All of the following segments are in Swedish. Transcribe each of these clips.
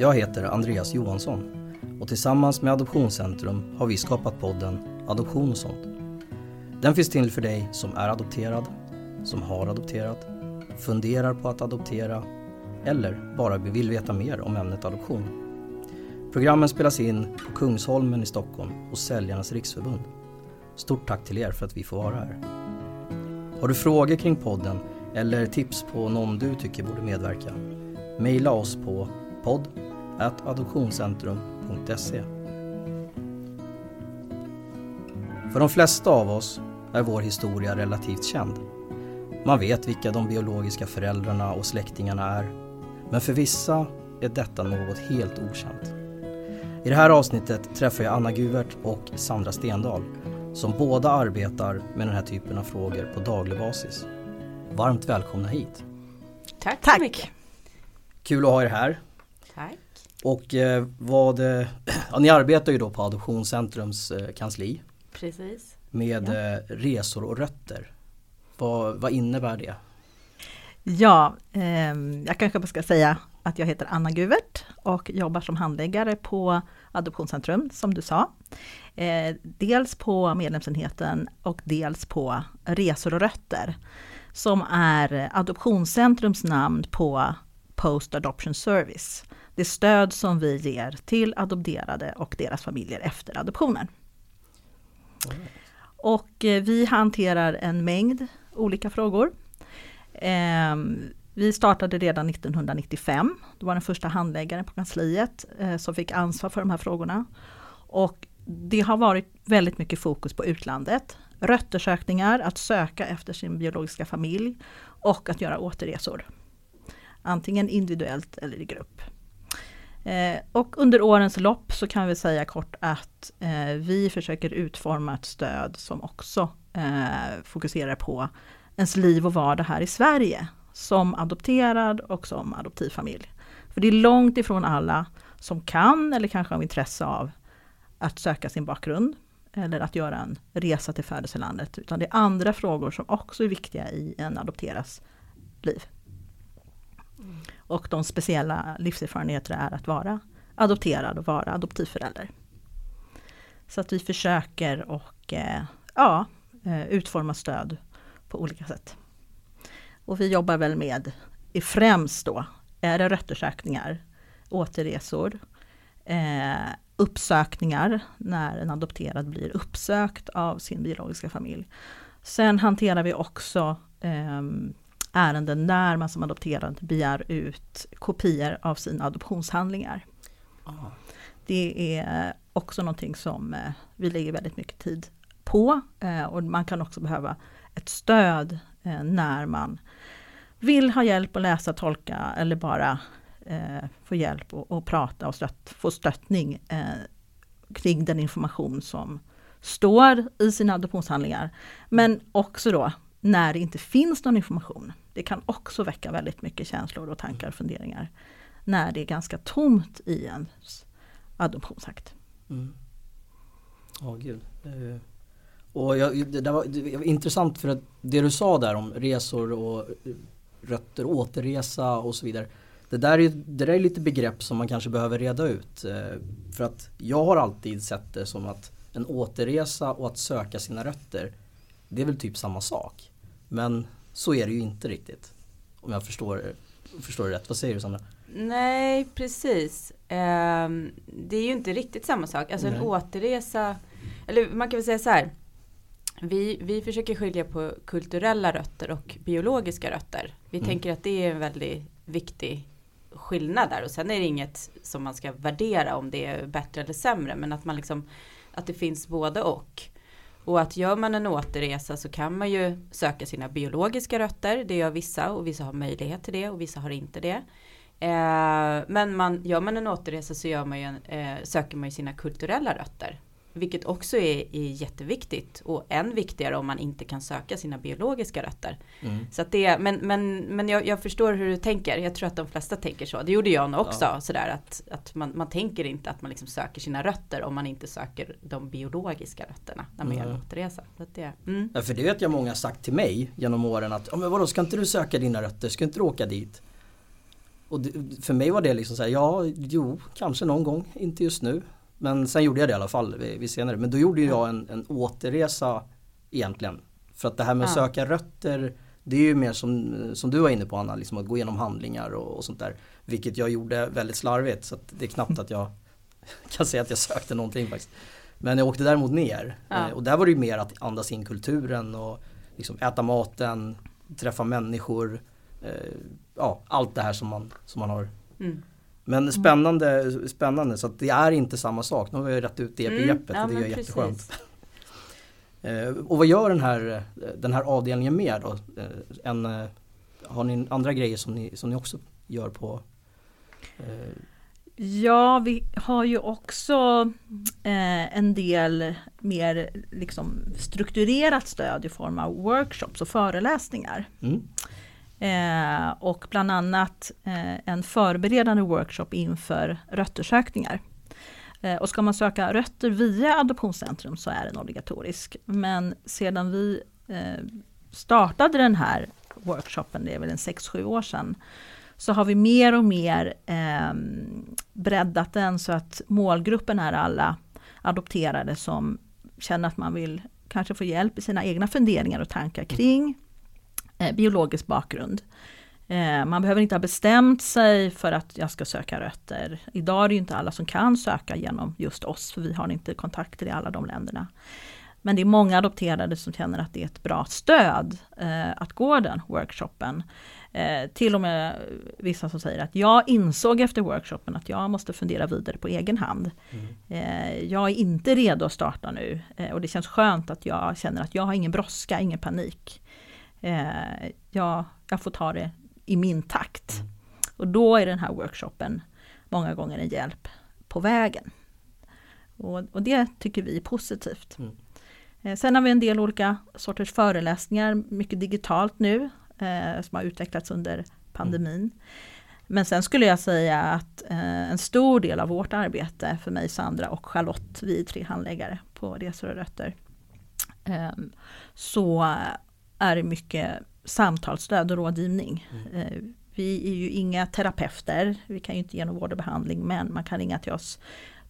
Jag heter Andreas Johansson och tillsammans med Adoptionscentrum har vi skapat podden Adoption och sånt. Den finns till för dig som är adopterad, som har adopterat, funderar på att adoptera eller bara vill veta mer om ämnet adoption. Programmen spelas in på Kungsholmen i Stockholm hos Säljarnas Riksförbund. Stort tack till er för att vi får vara här. Har du frågor kring podden eller tips på någon du tycker borde medverka? Maila oss på podd adoptionscentrum.se För de flesta av oss är vår historia relativt känd. Man vet vilka de biologiska föräldrarna och släktingarna är. Men för vissa är detta något helt okänt. I det här avsnittet träffar jag Anna Guvert och Sandra Stendahl som båda arbetar med den här typen av frågor på daglig basis. Varmt välkomna hit! Tack, Tack. så mycket! Kul att ha er här! Tack! Och eh, vad, ja, ni arbetar ju då på Adoptionscentrums eh, kansli. Precis. Med ja. eh, resor och rötter. Vad, vad innebär det? Ja, eh, jag kanske bara ska säga att jag heter Anna Guvert och jobbar som handläggare på Adoptionscentrum som du sa. Eh, dels på medlemsenheten och dels på Resor och rötter som är Adoptionscentrums namn på Post Adoption Service. Det stöd som vi ger till adopterade och deras familjer efter adoptionen. Och eh, vi hanterar en mängd olika frågor. Ehm, vi startade redan 1995. Det var den första handläggaren på kansliet eh, som fick ansvar för de här frågorna. Och det har varit väldigt mycket fokus på utlandet. Röttersökningar, att söka efter sin biologiska familj och att göra återresor. Antingen individuellt eller i grupp. Eh, och under årens lopp så kan vi säga kort att eh, vi försöker utforma ett stöd som också eh, fokuserar på ens liv och vardag här i Sverige. Som adopterad och som adoptivfamilj. För det är långt ifrån alla som kan eller kanske har intresse av att söka sin bakgrund eller att göra en resa till födelselandet. Utan det är andra frågor som också är viktiga i en adopteras liv. Mm. Och de speciella livserfarenheter är att vara adopterad och vara adoptivförälder. Så att vi försöker och eh, ja, eh, utforma stöd på olika sätt. Och vi jobbar väl med, i främst då, är det röttersökningar, återresor, eh, uppsökningar när en adopterad blir uppsökt av sin biologiska familj. Sen hanterar vi också eh, ärenden när man som adopterad begär ut kopior av sina adoptionshandlingar. Ah. Det är också någonting som eh, vi lägger väldigt mycket tid på eh, och man kan också behöva ett stöd eh, när man vill ha hjälp att läsa, tolka eller bara få hjälp att prata och stött, få stöttning kring den information som står i sina adoptionshandlingar. Men också då när det inte finns någon information. Det kan också väcka väldigt mycket känslor och tankar och funderingar. När det är ganska tomt i ens adoptionsakt. Mm. Ja, gud. Och jag, det, var, det, var, intressant för att det du sa där om resor och eh, rötter, återresa och så vidare. Det där, är, det där är lite begrepp som man kanske behöver reda ut. Eh, för att jag har alltid sett det som att en återresa och att söka sina rötter det är väl typ samma sak. Men så är det ju inte riktigt. Om jag förstår, förstår det rätt. Vad säger du Sandra? Nej, precis. Um, det är ju inte riktigt samma sak. Alltså Nej. en återresa, eller man kan väl säga så här. Vi, vi försöker skilja på kulturella rötter och biologiska rötter. Vi mm. tänker att det är en väldigt viktig skillnad där och sen är det inget som man ska värdera om det är bättre eller sämre men att man liksom att det finns både och. Och att gör man en återresa så kan man ju söka sina biologiska rötter. Det gör vissa och vissa har möjlighet till det och vissa har inte det. Eh, men man, gör man en återresa så gör man ju, eh, söker man ju sina kulturella rötter. Vilket också är, är jätteviktigt och än viktigare om man inte kan söka sina biologiska rötter. Mm. Så att det, men men, men jag, jag, förstår hur du tänker. Jag tror att de flesta tänker så. Det gjorde jag nog också. Ja. Sådär, att, att man, man tänker inte att man liksom söker sina rötter om man inte söker de biologiska rötterna när man mm. gör en återresa. Så det, mm. ja, för det vet jag många sagt till mig genom åren att men vadå, ska inte du söka dina rötter? Ska inte du åka dit? och det, för mig var det liksom så här, ja, jo, kanske någon gång, inte just nu. Men sen gjorde jag det i alla fall vid, senare. Men då gjorde jag en, en återresa egentligen. För att det här med att söka rötter det är ju mer som, som du var inne på Anna, liksom att gå igenom handlingar och, och sånt där. Vilket jag gjorde väldigt slarvigt så det är knappt att jag kan säga att jag sökte någonting faktiskt. Men jag åkte däremot ner ja. Eh, och där var det ju mer att andas in kulturen och liksom äta maten, träffa människor. Eh, ja, allt det här som man, som man har. Mm. Men spännande, spännande så att det är inte samma sak. Nu har vi rätt ut det mm. begreppet ja, och det är jätteskönt. Eh, och vad gör den här, den här avdelningen mer då? En, har ni andra grejer som ni, som ni också gör på Ja, vi har ju också eh, en del mer liksom, strukturerat stöd i form av workshops och föreläsningar. Mm. Eh, och bland annat eh, en förberedande workshop inför röttersökningar. Eh, och ska man söka rötter via Adoptionscentrum så är den obligatorisk. Men sedan vi eh, startade den här workshopen, det är väl en 6-7 år sedan, så har vi mer och mer eh, breddat den så att målgruppen är alla adopterade som känner att man vill kanske få hjälp i sina egna funderingar och tankar kring eh, biologisk bakgrund. Eh, man behöver inte ha bestämt sig för att jag ska söka rötter. Idag är det inte alla som kan söka genom just oss, för vi har inte kontakter i alla de länderna. Men det är många adopterade som känner att det är ett bra stöd eh, att gå den workshopen. Eh, till och med vissa som säger att jag insåg efter workshopen att jag måste fundera vidare på egen hand. Mm. Eh, jag är inte redo att starta nu eh, och det känns skönt att jag känner att jag har ingen brådska, ingen panik. Eh, jag, jag, får ta det i min takt. Och då är den här workshopen många gånger en hjälp på vägen. Och, och det tycker vi är positivt. Mm. Eh, sen har vi en del olika sorters föreläsningar, mycket digitalt nu eh, som har utvecklats under pandemin. Mm. Men sen skulle jag säga att eh, en stor del av vårt arbete för mig, Sandra och Charlotte, vi är tre handläggare på Resor och Rötter, eh, så är mycket samtalsstöd och rådgivning. Mm. Eh, vi är ju inga terapeuter, vi kan ju inte ge någon vård och behandling, men man kan ringa till oss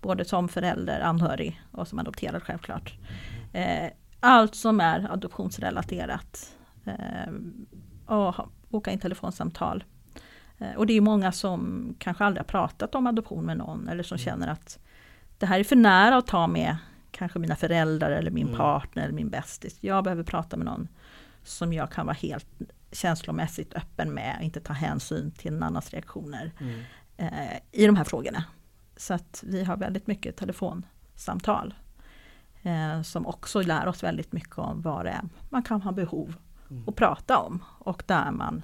både som förälder, anhörig och som adopterad självklart. Mm. Eh, allt som är adoptionsrelaterat eh, och boka in telefonsamtal. Och det är många som kanske aldrig har pratat om adoption med någon eller som mm. känner att det här är för nära att ta med kanske mina föräldrar eller min mm. partner eller min bästis. Jag behöver prata med någon som jag kan vara helt känslomässigt öppen med, inte ta hänsyn till en annans reaktioner mm. eh, i de här frågorna. Så att vi har väldigt mycket telefonsamtal eh, som också lär oss väldigt mycket om vad det är man kan ha behov mm. att prata om. Och där man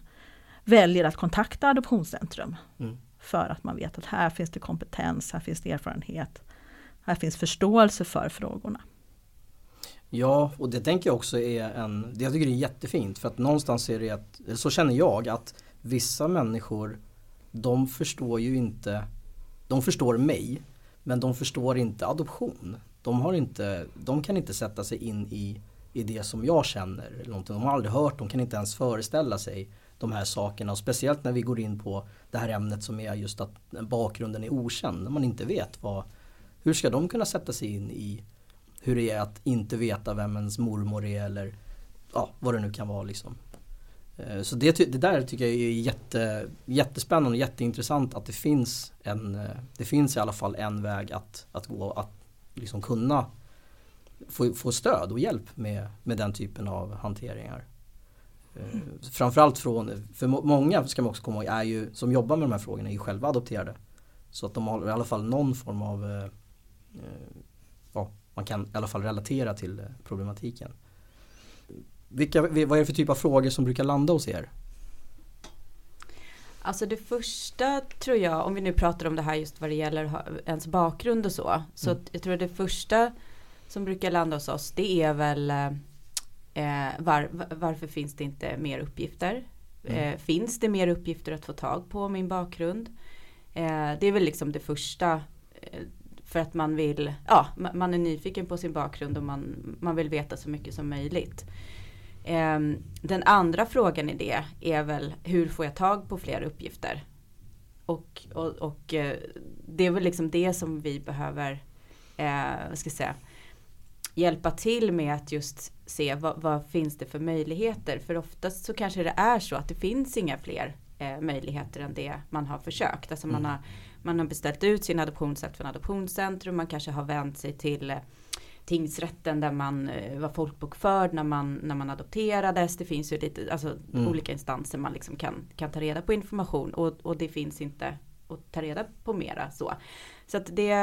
väljer att kontakta Adoptionscentrum. Mm. För att man vet att här finns det kompetens, här finns det erfarenhet. Här finns förståelse för frågorna. Ja, och det tänker jag också är en, jag tycker det är jättefint för att någonstans är det att, så känner jag att vissa människor de förstår ju inte, de förstår mig men de förstår inte adoption. De, har inte, de kan inte sätta sig in i i det som jag känner. Eller någonting. De har aldrig hört, de kan inte ens föreställa sig de här sakerna. Och speciellt när vi går in på det här ämnet som är just att bakgrunden är okänd. När man inte vet vad, hur ska de kunna sätta sig in i hur det är att inte veta vem ens mormor är eller ja, vad det nu kan vara liksom. Eh, så det, det där tycker jag är jätte, jättespännande och jätteintressant att det finns en, eh, det finns i alla fall en väg att, att gå, att liksom kunna få, få stöd och hjälp med, med den typen av hanteringar. Mm. Framförallt från, för många ska man också komma ihåg, är ju, som jobbar med de här frågorna är ju själva adopterade. Så att de har i alla fall någon form av, eh, ja, man kan i alla fall relatera till problematiken. Vilka, vad är det för typ av frågor som brukar landa hos er? Alltså det första tror jag, om vi nu pratar om det här just vad det gäller ens bakgrund och så. Så mm. jag tror att det första som brukar landa hos oss det är väl eh, var, varför finns det inte mer uppgifter? Mm. Eh, finns det mer uppgifter att få tag på min bakgrund? Eh, det är väl liksom det första eh, för att man vill, ja, man är nyfiken på sin bakgrund och man, man vill veta så mycket som möjligt. Ehm, den andra frågan i det är väl hur får jag tag på fler uppgifter? och, och, och eh, det är väl liksom det som vi behöver, eh, vad ska jag säga, hjälpa till med att just se vad, vad, finns det för möjligheter. För oftast så kanske det är så att det finns inga fler eh, möjligheter än det man har försökt. Alltså mm. man, har, man har beställt ut sin adoptionsakt från adoptionscentrum, man kanske har vänt sig till eh, tingsrätten där man eh, var folkbokförd när man, när man adopterades. Det finns ju lite, alltså mm. olika instanser man liksom kan, kan ta reda på information och, och det finns inte att ta reda på mera så. Så att det,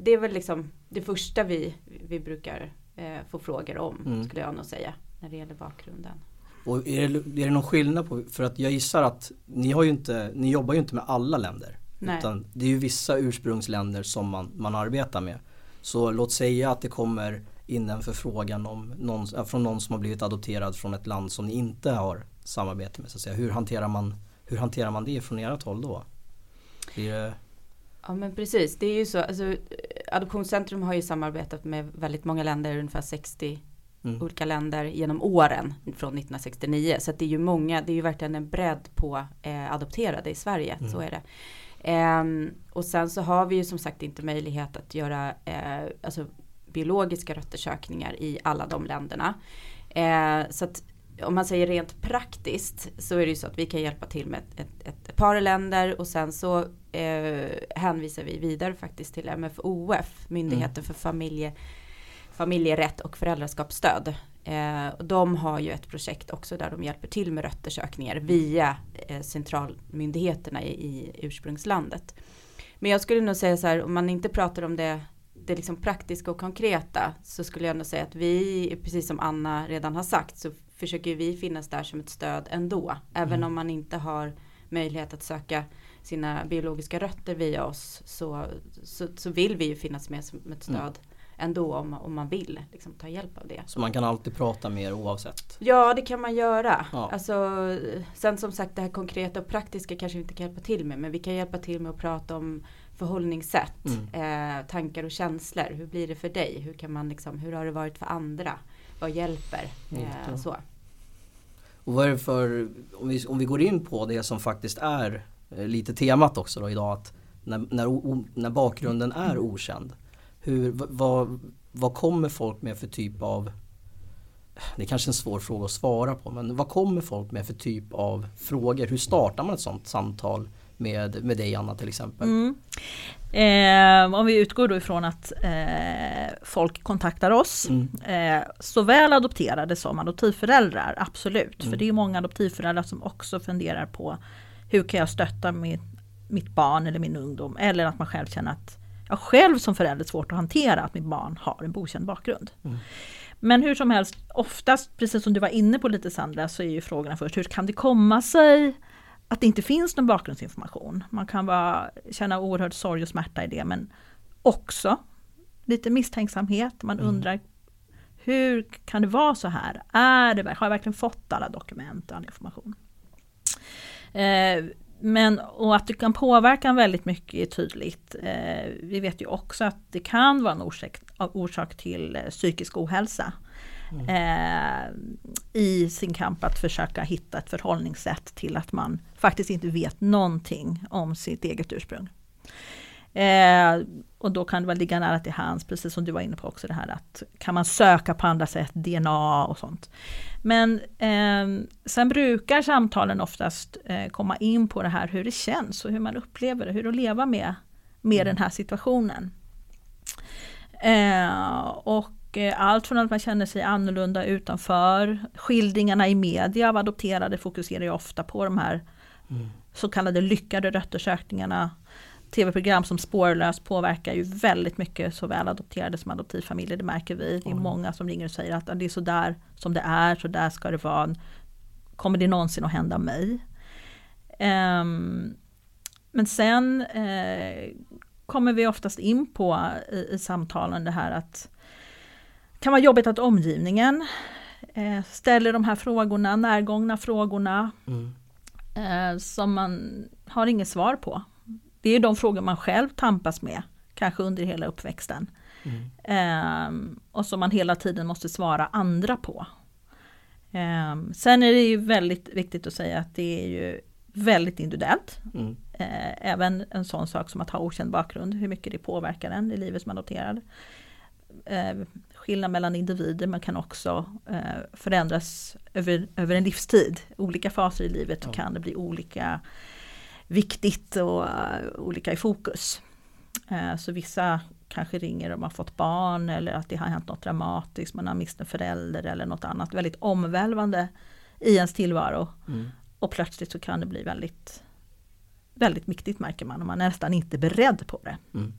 det är väl liksom det första vi, vi brukar eh, få frågor om mm. skulle jag nog säga när det gäller bakgrunden. Och är det, är det någon skillnad på, för att jag gissar att ni, har ju inte, ni jobbar ju inte med alla länder. Nej. Utan det är ju vissa ursprungsländer som man, man arbetar med. Så låt säga att det kommer in en förfrågan om någon, från någon som har blivit adopterad från ett land som ni inte har samarbete med. Så att säga. Hur, hanterar man, hur hanterar man det från ert håll då? Det... Ja men precis, det är ju så. Alltså, Adoptionscentrum har ju samarbetat med väldigt många länder, ungefär 60 mm. olika länder genom åren från 1969. Så det är ju många, det är ju verkligen en bredd på eh, adopterade i Sverige, mm. så är det. Eh, och sen så har vi ju som sagt inte möjlighet att göra eh, alltså biologiska röttersökningar i alla de länderna. Eh, så att om man säger rent praktiskt så är det ju så att vi kan hjälpa till med ett, ett, ett par länder och sen så eh, hänvisar vi vidare faktiskt till MFOF, Myndigheten mm. för familje, familjerätt och föräldraskapsstöd. Eh, och de har ju ett projekt också där de hjälper till med röttersökningar via eh, centralmyndigheterna i, i ursprungslandet. Men jag skulle nog säga så här, om man inte pratar om det det liksom praktiska och konkreta så skulle jag nog säga att vi, precis som Anna redan har sagt, så försöker vi finnas där som ett stöd ändå. Även mm. om man inte har möjlighet att söka sina biologiska rötter via oss så, så, så vill vi ju finnas med som ett mm. stöd mm. Ändå om, om man vill liksom, ta hjälp av det. Så man kan alltid prata med er oavsett? Ja det kan man göra. Ja. Alltså, sen som sagt det här konkreta och praktiska kanske vi inte kan hjälpa till med men vi kan hjälpa till med att prata om förhållningssätt, mm. eh, tankar och känslor. Hur blir det för dig? Hur, kan man liksom, hur har det varit för andra? Vad hjälper? Eh, så. Och vad är det för, om vi, om vi går in på det som faktiskt är eh, lite temat också då idag, att när, när, när bakgrunden är okänd, hur, vad, vad kommer folk med för typ av det är kanske en svår fråga att svara på men vad kommer folk med för typ av frågor? Hur startar man ett sånt samtal med, med dig Anna till exempel? Mm. Eh, om vi utgår då ifrån att eh, folk kontaktar oss, mm. eh, såväl adopterade som adoptivföräldrar, absolut. Mm. För det är många adoptivföräldrar som också funderar på hur kan jag stötta mitt, mitt barn eller min ungdom? Eller att man själv känner att jag själv som förälder svårt att hantera att mitt barn har en bokänd bakgrund. Mm. Men hur som helst, oftast, precis som du var inne på lite Sandra, så är ju frågorna först, hur kan det komma sig att det inte finns någon bakgrundsinformation. Man kan bara känna oerhörd sorg och smärta i det men också lite misstänksamhet. Man mm. undrar hur kan det vara så här? Är det, har jag verkligen fått alla dokument och all information? Eh, men och att det kan påverka väldigt mycket är tydligt. Eh, vi vet ju också att det kan vara en orsak, orsak till eh, psykisk ohälsa eh, i sin kamp att försöka hitta ett förhållningssätt till att man faktiskt inte vet någonting om sitt eget ursprung. Eh, och då kan det väl ligga nära till hands, precis som du var inne på också det här att kan man söka på andra sätt, DNA och sånt. Men eh, sen brukar samtalen oftast eh, komma in på det här hur det känns och hur man upplever det, hur att leva med, med mm. den här situationen. Eh, och Eh, allt från att man känner sig annorlunda utanför, skildringarna i media av adopterade fokuserar ju ofta på de här mm. så kallade lyckade röttersökningarna. Tv-program som Spårlös påverkar ju väldigt mycket såväl adopterade som adoptivfamiljer, det märker vi. Det är många som ringer och säger att det är så där som det är, så där ska det vara. Kommer det någonsin att hända mig? Um, men sen eh, kommer vi oftast in på i, i samtalen det här att kan vara jobbigt att omgivningen eh, ställer de här frågorna, närgångna frågorna mm. eh, som man har inget svar på. Det är de frågor man själv tampas med, kanske under hela uppväxten. Mm. Eh, och som man hela tiden måste svara andra på. Eh, sen är det ju väldigt viktigt att säga att det är ju väldigt individuellt. Mm. Eh, även en sån sak som att ha okänd bakgrund, hur mycket det påverkar en i livet som adopterad. Eh, skillnad mellan individer men kan också eh, förändras över, över en livstid. Olika faser i livet Ja. kan det bli olika viktigt och eh, olika i fokus. Eh, så vissa kanske ringer om man fått barn eller att det har hänt något dramatiskt, man har mist en förälder eller något annat väldigt omvälvande i ens tillvaro. Mm. Och plötsligt så kan det bli väldigt, väldigt viktigt märker man och man är nästan inte beredd på det. Mm.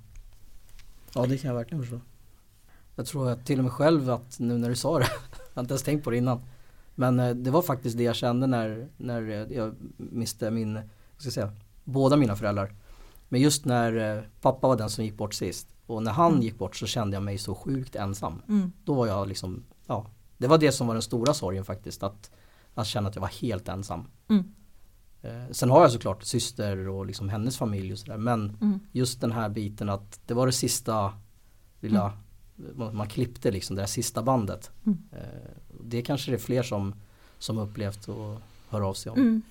Ja det kan jag verkligen förstå. Jag tror att till och med själv att nu när du sa det, jag har inte ens tänkt på det innan. Men eh, det var faktiskt det jag kände när, när jag miste min, vad ska jag säga, båda mina föräldrar. Men just när eh, pappa var den som gick bort sist och när han Mm. gick bort så kände jag mig så sjukt ensam. Mm. Då var jag liksom, ja, det var det som var den stora sorgen faktiskt. Att, att känna att jag var helt ensam. Mm. Eh, sen har jag såklart syster och liksom hennes familj och sådär. Men Mm. just den här biten att det var det sista lilla, man, man klippte liksom det där sista bandet. Mm. Eh, det kanske det är fler som, som upplevt och hör av sig om.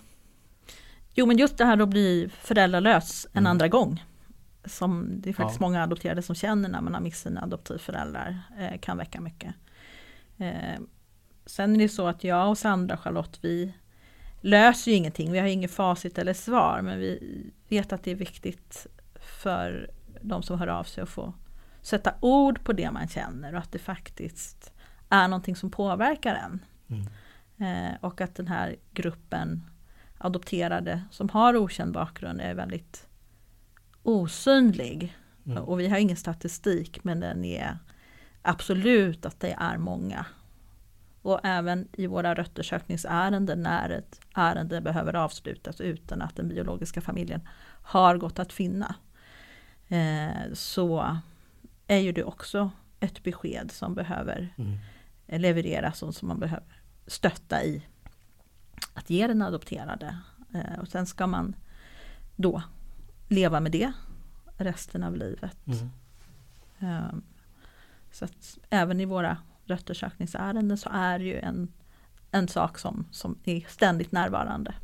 Jo men just det här att bli föräldralös en Mm. andra gång. Som det är faktiskt Ja. många adopterade som känner när man har mist sina adoptivföräldrar. Eh, kan väcka mycket. Eh, sen är det så att jag och Sandra och Charlotte vi löser ju ingenting. Vi har inget facit eller svar. Men vi vet att det är viktigt för de som hör av sig att få sätta ord på det man känner. Och att det faktiskt är någonting som påverkar en. Mm. Eh, och att den här gruppen adopterade som har okänd bakgrund är väldigt osynlig. Mm. Och vi har ingen statistik men den är absolut att det är många. Och även i våra röttersökningsärenden när ett ärende behöver avslutas utan att den biologiska familjen har gått att finna. Eh, så är ju det också ett besked som behöver Mm. levereras och som man behöver stötta i att ge den adopterade. Eh, och sen ska man då leva med det resten av livet. Mm. Eh, så att även i våra röttersökningsärenden så är det ju en, en sak som, som är ständigt närvarande.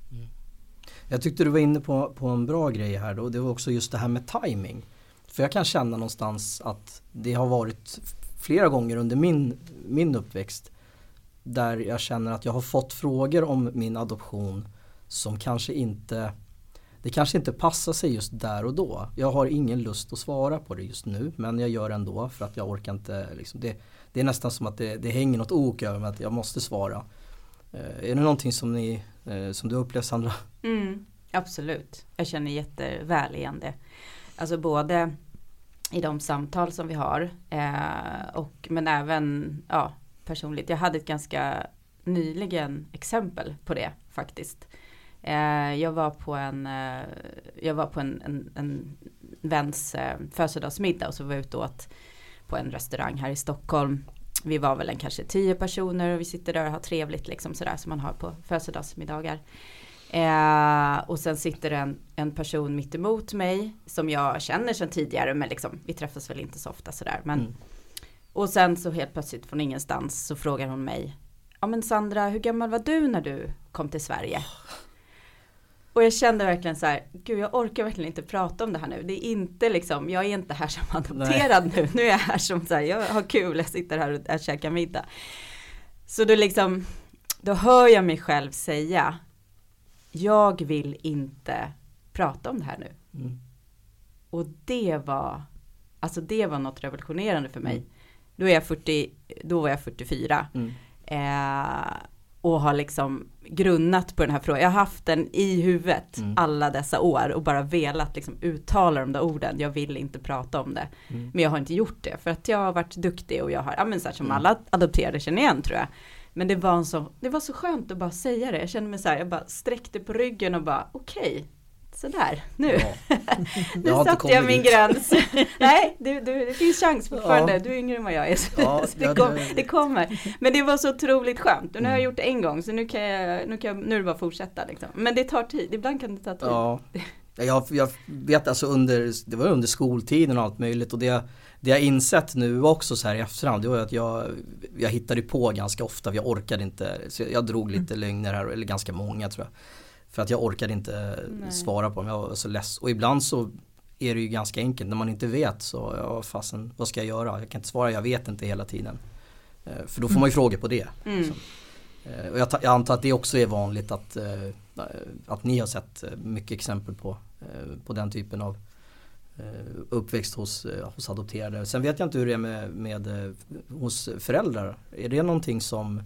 Jag tyckte du var inne på, på en bra grej här då. Det var också just det här med timing. För jag kan känna någonstans att det har varit flera gånger under min, min uppväxt där jag känner att jag har fått frågor om min adoption som kanske inte det kanske inte passar sig just där och då. Jag har ingen lust att svara på det just nu men jag gör det ändå för att jag orkar inte. Liksom, det, det är nästan som att det, det hänger något ok över mig att jag måste svara. Eh, är det någonting som, ni, eh, som du upplever Sandra? Mm, absolut, jag känner jätteväl igen det. Alltså både i de samtal som vi har eh, och men även ja, personligt. Jag hade ett ganska nyligen exempel på det faktiskt. Eh, jag var på en, eh, jag var på en, en, en väns eh, födelsedagsmiddag och så var jag ute och åt på en restaurang här i Stockholm. Vi var väl en kanske tio personer och vi sitter där och har trevligt liksom sådär som man har på födelsedagsmiddagar. Eh, och sen sitter en, en person mitt emot mig som jag känner sedan tidigare men liksom vi träffas väl inte så ofta sådär. Men, Mm. Och sen så helt plötsligt från ingenstans så frågar hon mig Ja men Sandra hur gammal var du när du kom till Sverige? Och jag kände verkligen så här, gud jag orkar verkligen inte prata om det här nu. Det är inte liksom, jag är inte här som adopterad nu. Nu är jag här som så här, jag har kul, jag sitter här och jag käkar middag. Så då liksom, då hör jag mig själv säga, jag vill inte prata om det här nu. Mm. Och det var, alltså det var något revolutionerande för mig. Mm. Då, är jag 40, då var jag 44. Mm. Eh, och har liksom grunnat på den här frågan. Jag har haft den i huvudet Mm. alla dessa år och bara velat liksom uttala de där orden. Jag vill inte prata om det. Mm. Men jag har inte gjort det för att jag har varit duktig och jag har, ja men så här, som Mm. alla adopterade känner igen tror jag. Men det var, en så, det var så skönt att bara säga det. Jag kände mig så här, jag bara sträckte på ryggen och bara okej, sådär nu. Ja. Nu Jag satte jag min dit. gräns. Nej, du, du, det finns chans fortfarande. Ja. Du är yngre än vad jag är. Så, Ja, det, ja, kom, det- kommer. Men det var så otroligt skönt. Och nu har jag Mm. gjort det en gång så nu kan jag, nu kan jag, nu är det bara att fortsätta liksom. Men det tar tid, ibland kan det ta tid. Ja, jag, jag vet alltså under, det var under skoltiden och allt möjligt och det, det jag insett nu också så här i efterhand det var att jag, jag hittade på ganska ofta, jag orkade inte, så jag drog lite lögner här, eller ganska många tror jag. För att jag orkade inte Nej. svara på dem, jag var så less. Och ibland så är det ju ganska enkelt, när man inte vet så, ja fasen, vad ska jag göra? Jag kan inte svara, jag vet inte hela tiden. Eh, för då får man ju mm. frågor på det. Mm. Liksom. Och jag, jag, antar att det också är vanligt att, att ni har sett mycket exempel på, på den typen av uppväxt hos, hos adopterade. Sen vet jag inte hur det är med, med hos föräldrar. Är det någonting som,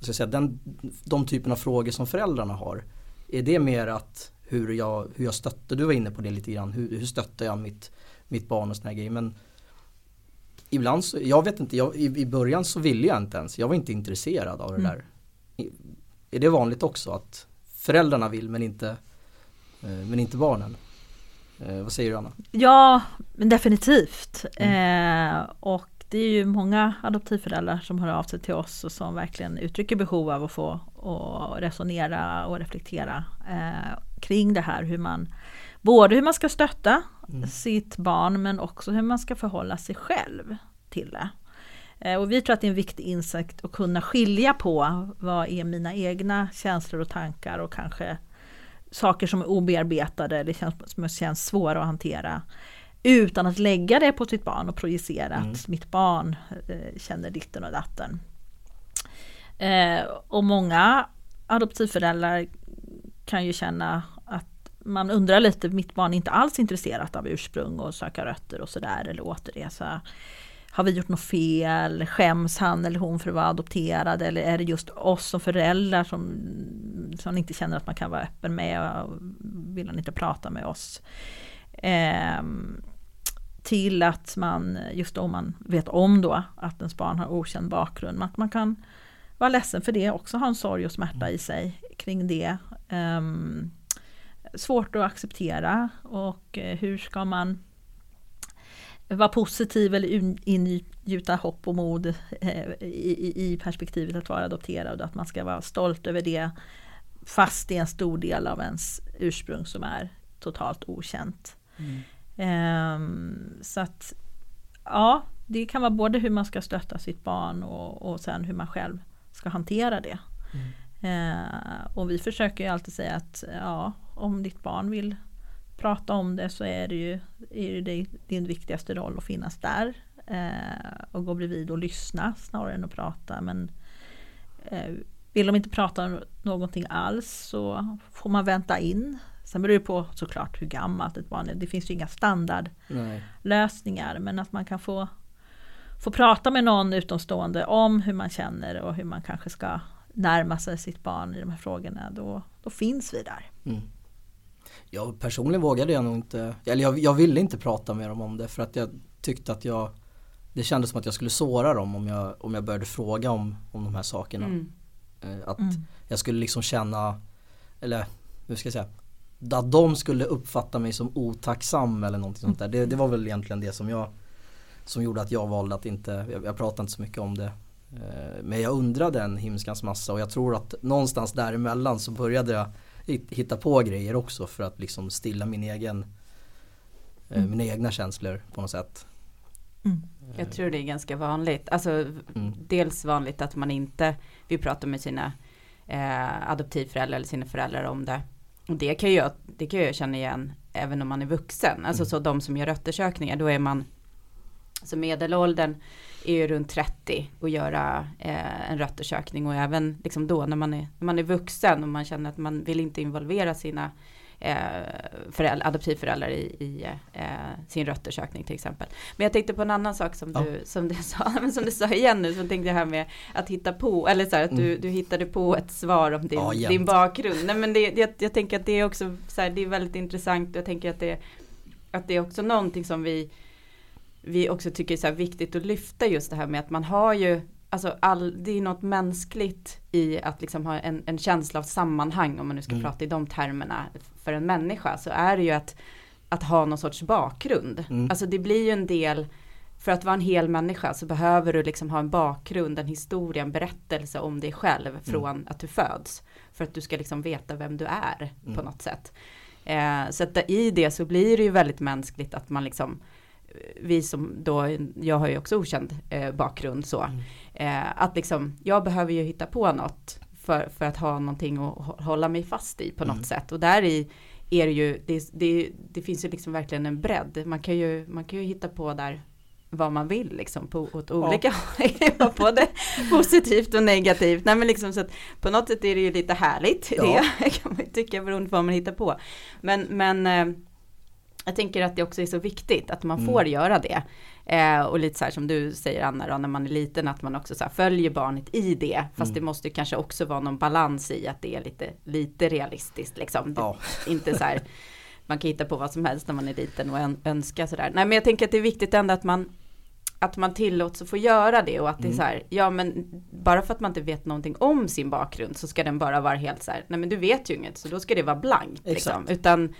ska säga, den, de typen av frågor som föräldrarna har, är det mer att hur jag, hur jag stöttar, du var inne på det lite grann, hur, hur stöttar jag mitt, mitt barn och såna här grejer. Men ibland så, jag vet inte, jag, i, i början så ville jag inte ens, jag var inte intresserad av det mm. där. Är det vanligt också att föräldrarna vill men inte, eh, men inte barnen? Eh, vad säger du Anna? Ja, definitivt. Mm. Eh, och det är ju många adoptivföräldrar som hör av sig till oss och som verkligen uttrycker behov av att få och resonera och reflektera eh, kring det här. Hur man, både hur man ska stötta mm. sitt barn men också hur man ska förhålla sig själv till det. Eh, och vi tror att det är en viktig insikt att kunna skilja på vad är mina egna känslor och tankar och kanske saker som är obearbetade eller känns, som känns svåra att hantera. Utan att lägga det på sitt barn och projicera mm. att mitt barn eh, känner ditten och datten. Eh, och många adoptivföräldrar kan ju känna att man undrar lite, mitt barn är inte alls intresserat av ursprung och söka rötter och sådär eller återresa. Har vi gjort något fel? Skäms han eller hon för att vara adopterad? Eller är det just oss som föräldrar som, som inte känner att man kan vara öppen med och vill han inte prata med oss? Eh, till att man, just om man vet om då att ens barn har okänd bakgrund, att man kan vara ledsen för det, också ha en sorg och smärta i sig kring det. Um, svårt att acceptera och eh, hur ska man vara positiv eller ingjuta hopp och mod eh, i, i, perspektivet att vara adopterad och att man ska vara stolt över det fast det är en stor del av ens ursprung som är totalt okänt. Mm. Um, så att ja, det kan vara både hur man ska stötta sitt barn och, och sen hur man själv ska hantera det. Mm. Uh, och vi försöker ju alltid säga att ja, om ditt barn vill prata om det så är det ju, är det din viktigaste roll att finnas där. Uh, och gå bredvid och lyssna snarare än att prata. Men uh, vill de inte prata någonting alls så får man vänta in Sen beror det på såklart hur gammalt ett barn är. Det finns ju inga standardlösningar. Men att man kan få, få prata med någon utomstående om hur man känner och hur man kanske ska närma sig sitt barn i de här frågorna. Då, då finns vi där. Mm. Jag personligen vågade jag nog inte, eller jag, jag, ville inte prata med dem om det för att jag tyckte att jag Det kändes som att jag skulle såra dem om jag, om jag började fråga om, om de här sakerna. Mm. Eh, att mm. jag skulle liksom känna, eller hur ska jag säga, att de skulle uppfatta mig som otacksam eller någonting sånt där. Det, det var väl egentligen det som jag som gjorde att jag valde att inte, jag, jag pratade inte så mycket om det. Eh, men jag undrade en himskans massa och jag tror att någonstans däremellan så började jag hitta på grejer också för att liksom stilla min egen, eh, mm. mina egna känslor på något sätt. Mm. Jag tror det är ganska vanligt. Alltså mm. dels vanligt att man inte vill prata med sina eh, adoptivföräldrar eller sina föräldrar om det. Och det kan, jag, det kan jag känna igen även om man är vuxen. Alltså mm. så de som gör röttersökningar, då är man så medelåldern är ju runt 30 och göra eh, en röttersökning och även liksom då när man, är, när man är vuxen och man känner att man vill inte involvera sina föräldrar, adoptivföräldrar i, i eh, sin röttersökning till exempel. Men jag tänkte på en annan sak som, ja. du, som, du, sa, som du sa igen nu, som tänkte jag här med att hitta på, eller så här, att mm. du, du hittade på ett svar om din, ja, din bakgrund. Nej, men det, jag, jag tänker att det är också så här, det är väldigt intressant jag tänker att det, att det är också någonting som vi vi också tycker är så viktigt att lyfta just det här med att man har ju alltså all, det är något mänskligt i att liksom ha en, en känsla av sammanhang om man nu ska mm. prata i de termerna för en människa så är det ju att, att ha någon sorts bakgrund. Mm. Alltså det blir ju en del för att vara en hel människa så behöver du liksom ha en bakgrund, en historia, en berättelse om dig själv mm. från mm. att du föds. För att du ska liksom veta vem du är på mm. något sätt. Eh, så att i det så blir det ju väldigt mänskligt att man liksom vi som då, jag har ju också okänd eh, bakgrund så. Mm. Eh, att liksom, jag behöver ju hitta på något för, för att ha någonting att hå- hålla mig fast i på något Mm. sätt. Och där i är det ju, det, det, det finns ju liksom verkligen en bredd. Man kan ju, man kan ju hitta på där vad man vill liksom på åt olika håll. Både positivt och negativt. Nej men liksom så att på något sätt är det ju lite härligt. Ja. Det kan man ju tycka beroende på vad man hittar på. Men, men eh, jag tänker att det också är så viktigt att man Mm. får göra det. Eh, och lite så här som du säger Anna då, när man är liten, att man också så följer barnet i det. Fast Mm. det måste kanske också vara någon balans i att det är lite, lite realistiskt liksom. Ja. Inte så här, man kan hitta på vad som helst när man är liten och ön- önska sådär. Nej men jag tänker att det är viktigt ändå att man att man tillåts att få göra det och att det är Mm. så här, ja men bara för att man inte vet någonting om sin bakgrund så ska den bara vara helt så här, nej men du vet ju inget så då ska det vara blankt liksom. Utan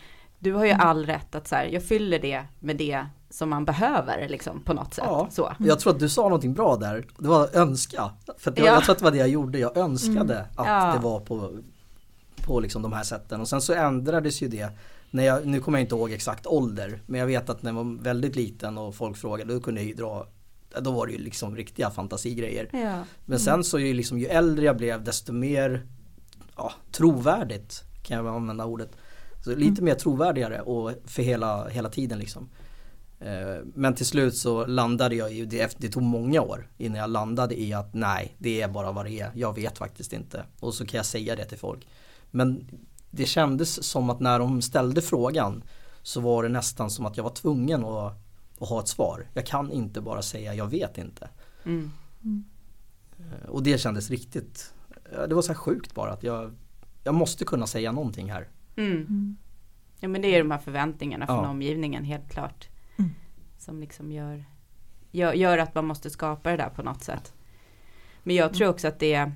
du har ju all rätt att så här, jag fyller det med det som man behöver liksom på något sätt. Ja. Så. Jag tror att du sa någonting bra där. Det var önska. För att jag, Ja. jag tror att det var det jag gjorde. Jag önskade att Ja. det var på, på liksom de här sätten. Och sen så ändrades ju det. När jag, nu kommer jag inte ihåg exakt ålder. Men jag vet att när jag var väldigt liten och folk frågade. Då kunde jag ju dra. Då var det ju liksom riktiga fantasigrejer. Ja. Men sen så är ju liksom ju äldre jag blev desto mer ja, trovärdigt kan jag använda ordet. Så lite mer trovärdigare och för hela, hela tiden liksom. Eh, Men till slut så landade jag ju, det, det tog många år innan jag landade i att nej, det är bara vad det är. Jag vet faktiskt inte. Och så kan jag säga det till folk. Men det kändes som att när de ställde frågan så var det nästan som att jag var tvungen att, att ha ett svar. Jag kan inte bara säga jag vet inte. Mm. Eh, Och det kändes riktigt, det var så här sjukt bara att jag, jag måste kunna säga någonting här. Mm. Ja men det är de här förväntningarna från Ja. omgivningen helt klart. Mm. Som liksom gör, gör, gör att man måste skapa det där på något sätt. Men jag tror också att det är,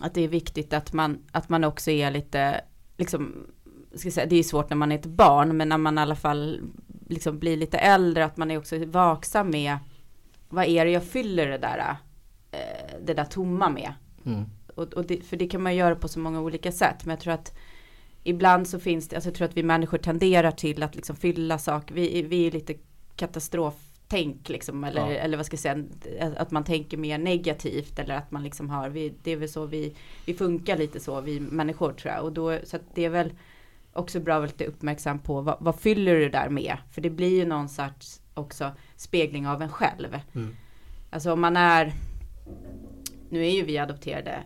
att det är viktigt att man, att man också är lite, liksom, ska säga, det är svårt när man är ett barn, men när man i alla fall liksom blir lite äldre, att man är också vaksam med vad är det jag fyller det där, eh, det där tomma med. Mm. Och, och det, för det kan man göra på så många olika sätt. Men jag tror att ibland så finns det, alltså jag tror att vi människor tenderar till att liksom fylla saker. Vi, vi är lite katastroftänk liksom. Eller, Ja. eller vad ska jag säga, att man tänker mer negativt. Eller att man liksom har, vi, det är väl så vi, vi funkar lite så, vi människor tror jag. Och då, så att det är väl också bra att vara lite uppmärksam på vad, vad fyller du där med? För det blir ju någon sorts också spegling av en själv. Mm. Alltså om man är nu är ju vi adopterade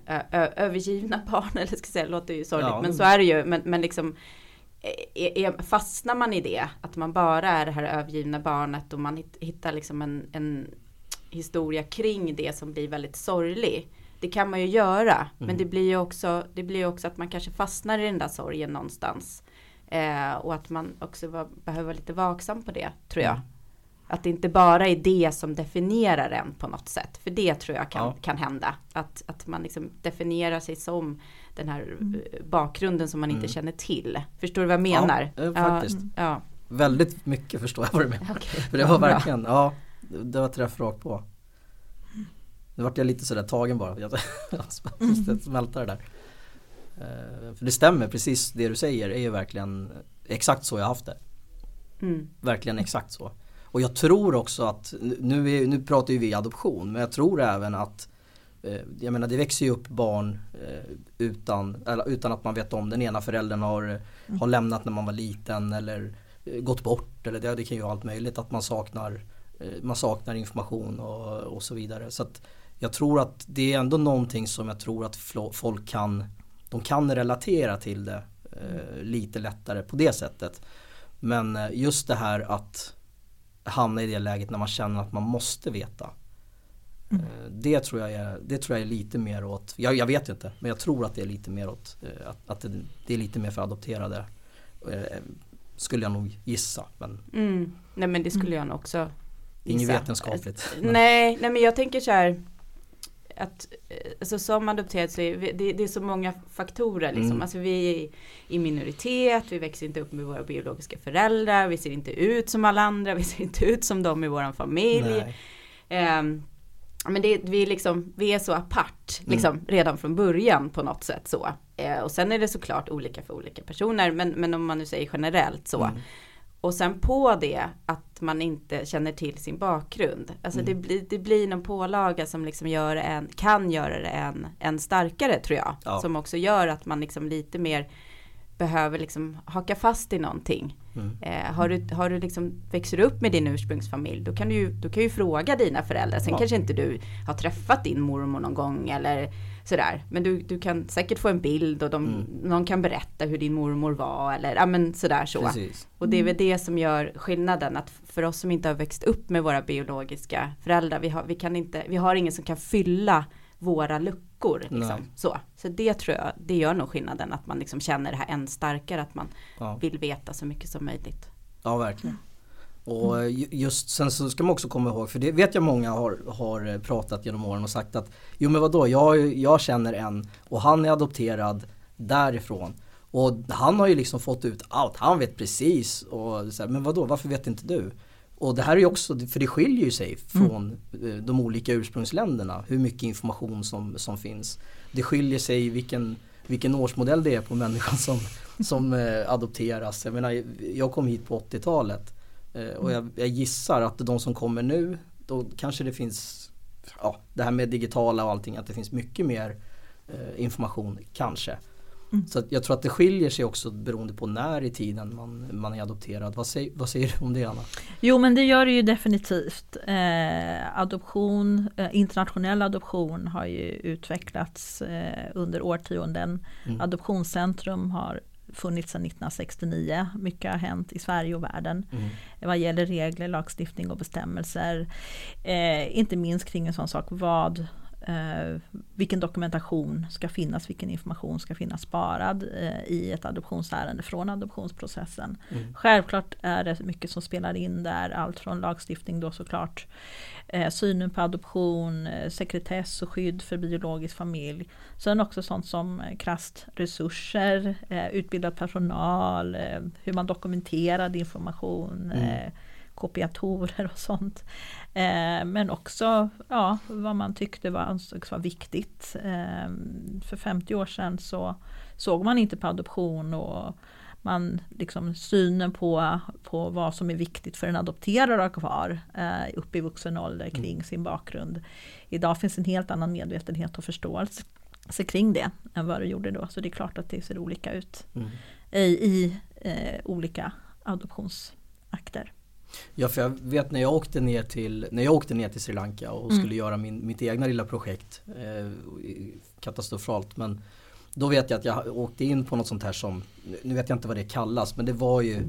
övergivna barn, eller ska säga, det låter ju sorgligt, Ja. men så är det ju. Men, men liksom är, är, fastnar man i det, att man bara är det här övergivna barnet och man hitt, hittar liksom en, en historia kring det som blir väldigt sorglig. Det kan man ju göra, men det blir ju också, det blir också att man kanske fastnar i den där sorgen någonstans. Eh, och att man också var, behöver vara lite vaksam på det, tror jag. Mm. Att det inte bara är det som definierar en på något sätt. För det tror jag kan, Ja. kan hända. Att, att man liksom definierar sig som den här eh, bakgrunden som man inte Mm. känner till. Förstår du vad jag menar? Ja, eh, faktiskt. Ja, Väldigt mycket förstår jag vad du menar. ja. okej. För det var verkligen, ja, det var träff rakt på. Nu vart jag lite sådär tagen bara. Jag måste smälta det där. Eh, För det stämmer, precis det du säger är ju verkligen exakt så jag haft det. Mm. Verkligen exakt så. Och jag tror också att, nu, nu pratar ju vi adoption, men jag tror även att eh, jag menar det växer ju upp barn eh, utan, utan att man vet om den ena föräldern har, har lämnat när man var liten eller eh, gått bort eller det, det kan ju vara allt möjligt att man saknar, man saknar information och, och så vidare. Så att jag tror att det är ändå någonting som jag tror att folk kan, de kan relatera till det lite lättare på det sättet. Men just det här att hamna i det läget när man känner att man måste veta. Mm. Eh, Det tror jag är, det tror jag är lite mer åt, jag, jag vet inte, men jag tror att det är lite mer åt, eh, att, att det, det är lite mer för adopterade. Eh, Skulle jag nog gissa, men Mm. Nej men det skulle jag nog också inget gissa. vetenskapligt. Men- Nej, nej men jag tänker så här att eh, alltså som adopterad så är vi, det, det är så många faktorer liksom. Mm. Alltså vi är i minoritet, vi växer inte upp med våra biologiska föräldrar, vi ser inte ut som alla andra, vi ser inte ut som de i våran familj. Ehm, men det, vi, är liksom, vi är så apart Mm. liksom, redan från början på något sätt så. Eh, och sen är det såklart olika för olika personer, men, men om man nu säger generellt så. Mm. Och sen på det att att man inte känner till sin bakgrund. Alltså Mm. det, blir, det blir någon pålaga som liksom gör en, kan göra det en, en starkare tror jag. Ja. Som också gör att man liksom lite mer behöver liksom haka fast i någonting. Mm. Eh, har du, har du liksom, växer du upp med din ursprungsfamilj då kan du ju, då kan ju fråga dina föräldrar. Sen Ja. kanske inte du har träffat din mormor någon gång eller sådär. Men du, du kan säkert få en bild och de, Mm. någon kan berätta hur din mormor var eller ja men sådär så. Precis. Och det är väl det som gör skillnaden att för oss som inte har växt upp med våra biologiska föräldrar, vi har, vi kan inte, vi har ingen som kan fylla våra luckor. Liksom. Så. så det tror jag, det gör nog skillnaden att man liksom känner det här än starkare, att man Ja. vill veta så mycket som möjligt. Ja, verkligen. Och eh, ju- just sen så ska man också komma ihåg, för det vet jag många har, har eh, pratat genom åren och sagt att Jo men vadå, jag, jag känner en och han är adopterad därifrån. Och han har ju liksom fått ut allt, han vet precis. Och så här, men vadå, varför vet inte du? Och det här är ju också, för det skiljer ju sig från eh, de olika ursprungsländerna, hur mycket information som, som finns. Det skiljer sig vilken, vilken årsmodell det är på människan som, som eh, adopteras. Jag menar, jag kom hit på 80-talet eh, och jag, jag gissar att de som kommer nu, då kanske det finns, ja det här med digitala och allting, att det finns mycket mer information kanske. Mm. Så jag tror att det skiljer sig också beroende på när i tiden man, man är adopterad. Vad säger, vad säger du om det Anna? Jo men det gör det ju definitivt. Eh, adoption, eh, internationell adoption har ju utvecklats eh, under årtionden. Mm. Adoptionscentrum har funnits sedan 1969. Mycket har hänt i Sverige och världen Mm. vad gäller regler, lagstiftning och bestämmelser. Eh, inte minst kring en sån sak vad eh, vilken dokumentation ska finnas, vilken information ska finnas sparad eh, i ett adoptionsärende från adoptionsprocessen. Mm. Självklart är det mycket som spelar in där, allt från lagstiftning då såklart, eh, synen på adoption, eh, sekretess och skydd för biologisk familj. Sen också sånt som eh, krasst resurser, eh, utbildad personal, hur man dokumenterade information, Mm. kopiatorer och sånt. Eh, men också ja, vad man tyckte var, ansågs vara viktigt. Eh, för 50 år sedan så såg man inte på adoption och man, liksom, synen på, på vad som är viktigt för en adopterad att ha kvar eh, upp i vuxen ålder kring sin bakgrund. Idag finns en helt annan medvetenhet och förståelse kring det än vad det gjorde då. Så det är klart att det ser olika ut Mm. i, i eh, olika adoptionsakter. Ja för jag vet när jag åkte ner till, när jag åkte ner till Sri Lanka och Mm. skulle göra min, mitt egna lilla projekt eh, Katastrofalt men Då vet jag att jag åkte in på något sånt här som, nu vet jag inte vad det kallas men det var ju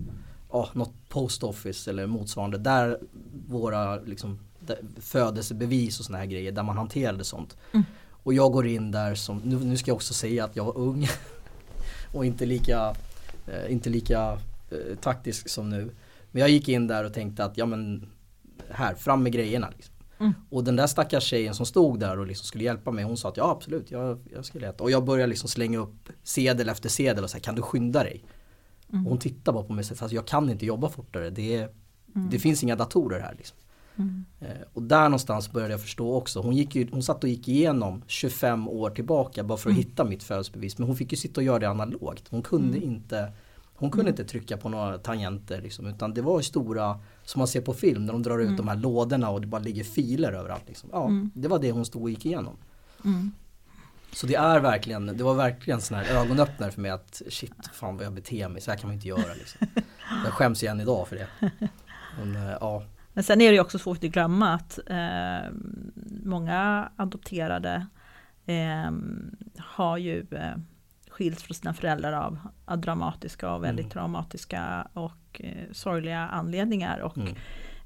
ja, något post office eller motsvarande där våra liksom, där, födelsebevis och såna här grejer där man hanterade sånt. Mm. Och jag går in där som, nu, nu ska jag också säga att jag var ung och inte lika, eh, inte lika eh, taktisk som nu. Men jag gick in där och tänkte att ja men här, fram med grejerna. Liksom. Mm. Och den där stackars tjejen som stod där och liksom skulle hjälpa mig hon sa att ja absolut jag, jag ska leta. Och jag började liksom slänga upp sedel efter sedel och säga kan du skynda dig? Mm. Och hon tittade bara på mig och sa fast jag kan inte jobba fortare. Det, är, Mm. det finns inga datorer här. Liksom. Mm. Eh, och där någonstans började jag förstå också. Hon, gick ju, hon satt och gick igenom 25 år tillbaka bara för att Mm. hitta mitt födelsebevis. Men hon fick ju sitta och göra det analogt. Hon kunde Mm. inte hon kunde inte trycka på några tangenter liksom, utan det var stora som man ser på film när de drar ut Mm. de här lådorna och det bara ligger filer överallt. Liksom. Ja, Mm. Det var det hon stod och gick igenom. Mm. Så det är verkligen, det var verkligen sån här ögonöppnare för mig att shit, fan vad jag beter mig, så här kan man inte göra liksom. Jag skäms igen idag för det. Men, eh, ja, Men sen är det också svårt att glömma att eh, många adopterade eh, har ju eh, skilts från sina föräldrar av, av dramatiska och väldigt Mm. traumatiska och eh, sorgliga anledningar. Och mm,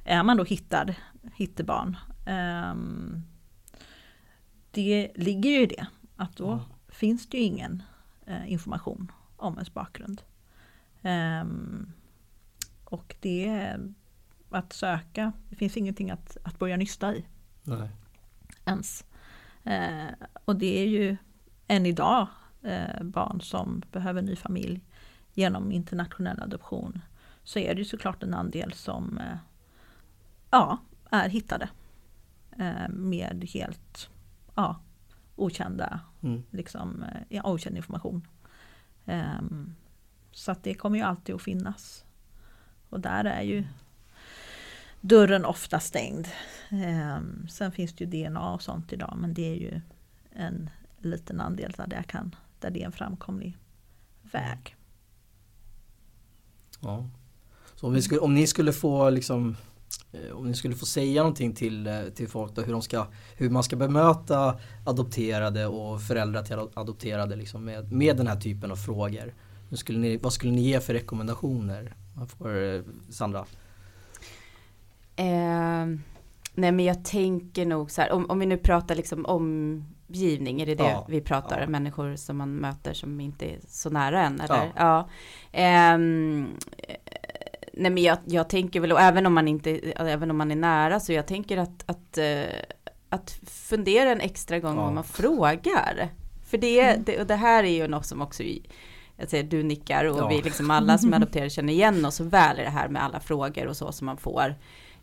är man då hittad, hittebarn, ehm, det ligger ju i det att då Ja. finns det ju ingen eh, information om ens bakgrund. Ehm, och det är att söka, det finns ingenting att, att börja nysta i nej. ens. Eh, och det är ju än idag eh, barn som behöver ny familj genom internationell adoption. Så är det ju såklart en andel som eh, ja, är hittade. Eh, med helt ja, okända, Mm. liksom, eh, ja, okänd information. Ehm, så att det kommer ju alltid att finnas. Och där är ju dörren ofta stängd. Eh, sen finns det ju DNA och sånt idag men det är ju en liten andel där det, kan, där det är en framkomlig väg. Ja. Så om, skulle, om ni skulle få liksom eh, om ni skulle få säga någonting till, eh, till folk då, hur, de ska, hur man ska bemöta adopterade och föräldrar till adopterade liksom med, med den här typen av frågor. Skulle ni, vad skulle ni ge för rekommendationer? Får, eh, Sandra? Eh, nej men jag tänker nog så här, om, om vi nu pratar liksom omgivning, är det det ja, vi pratar? Ja. Människor som man möter som inte är så nära än eller? Ja. ja. Eh, nej men jag, jag tänker väl, och även om man inte, även om man är nära, så jag tänker att, att, uh, att fundera en extra gång om man frågar. För det, mm. det, och det här är ju något som också jag säger du nickar och ja. vi liksom alla som är adopterade känner igen oss så väl i det här med alla frågor och så som man får.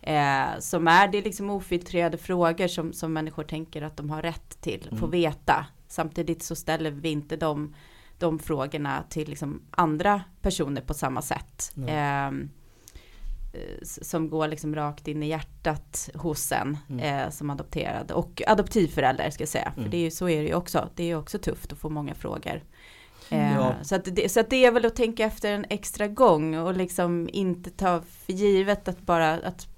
Eh, som är det liksom ofiltrerade frågor som, som människor tänker att de har rätt till, mm. få veta. Samtidigt så ställer vi inte de, de frågorna till liksom andra personer på samma sätt. Mm. Eh, som går liksom rakt in i hjärtat hos en mm. eh, som adopterad och adoptivförälder ska jag säga. För mm. det är ju, så är det ju också. Det är ju också tufft att få många frågor. Eh, ja. Så, att det, så att det är väl att tänka efter en extra gång och liksom inte ta för givet att bara att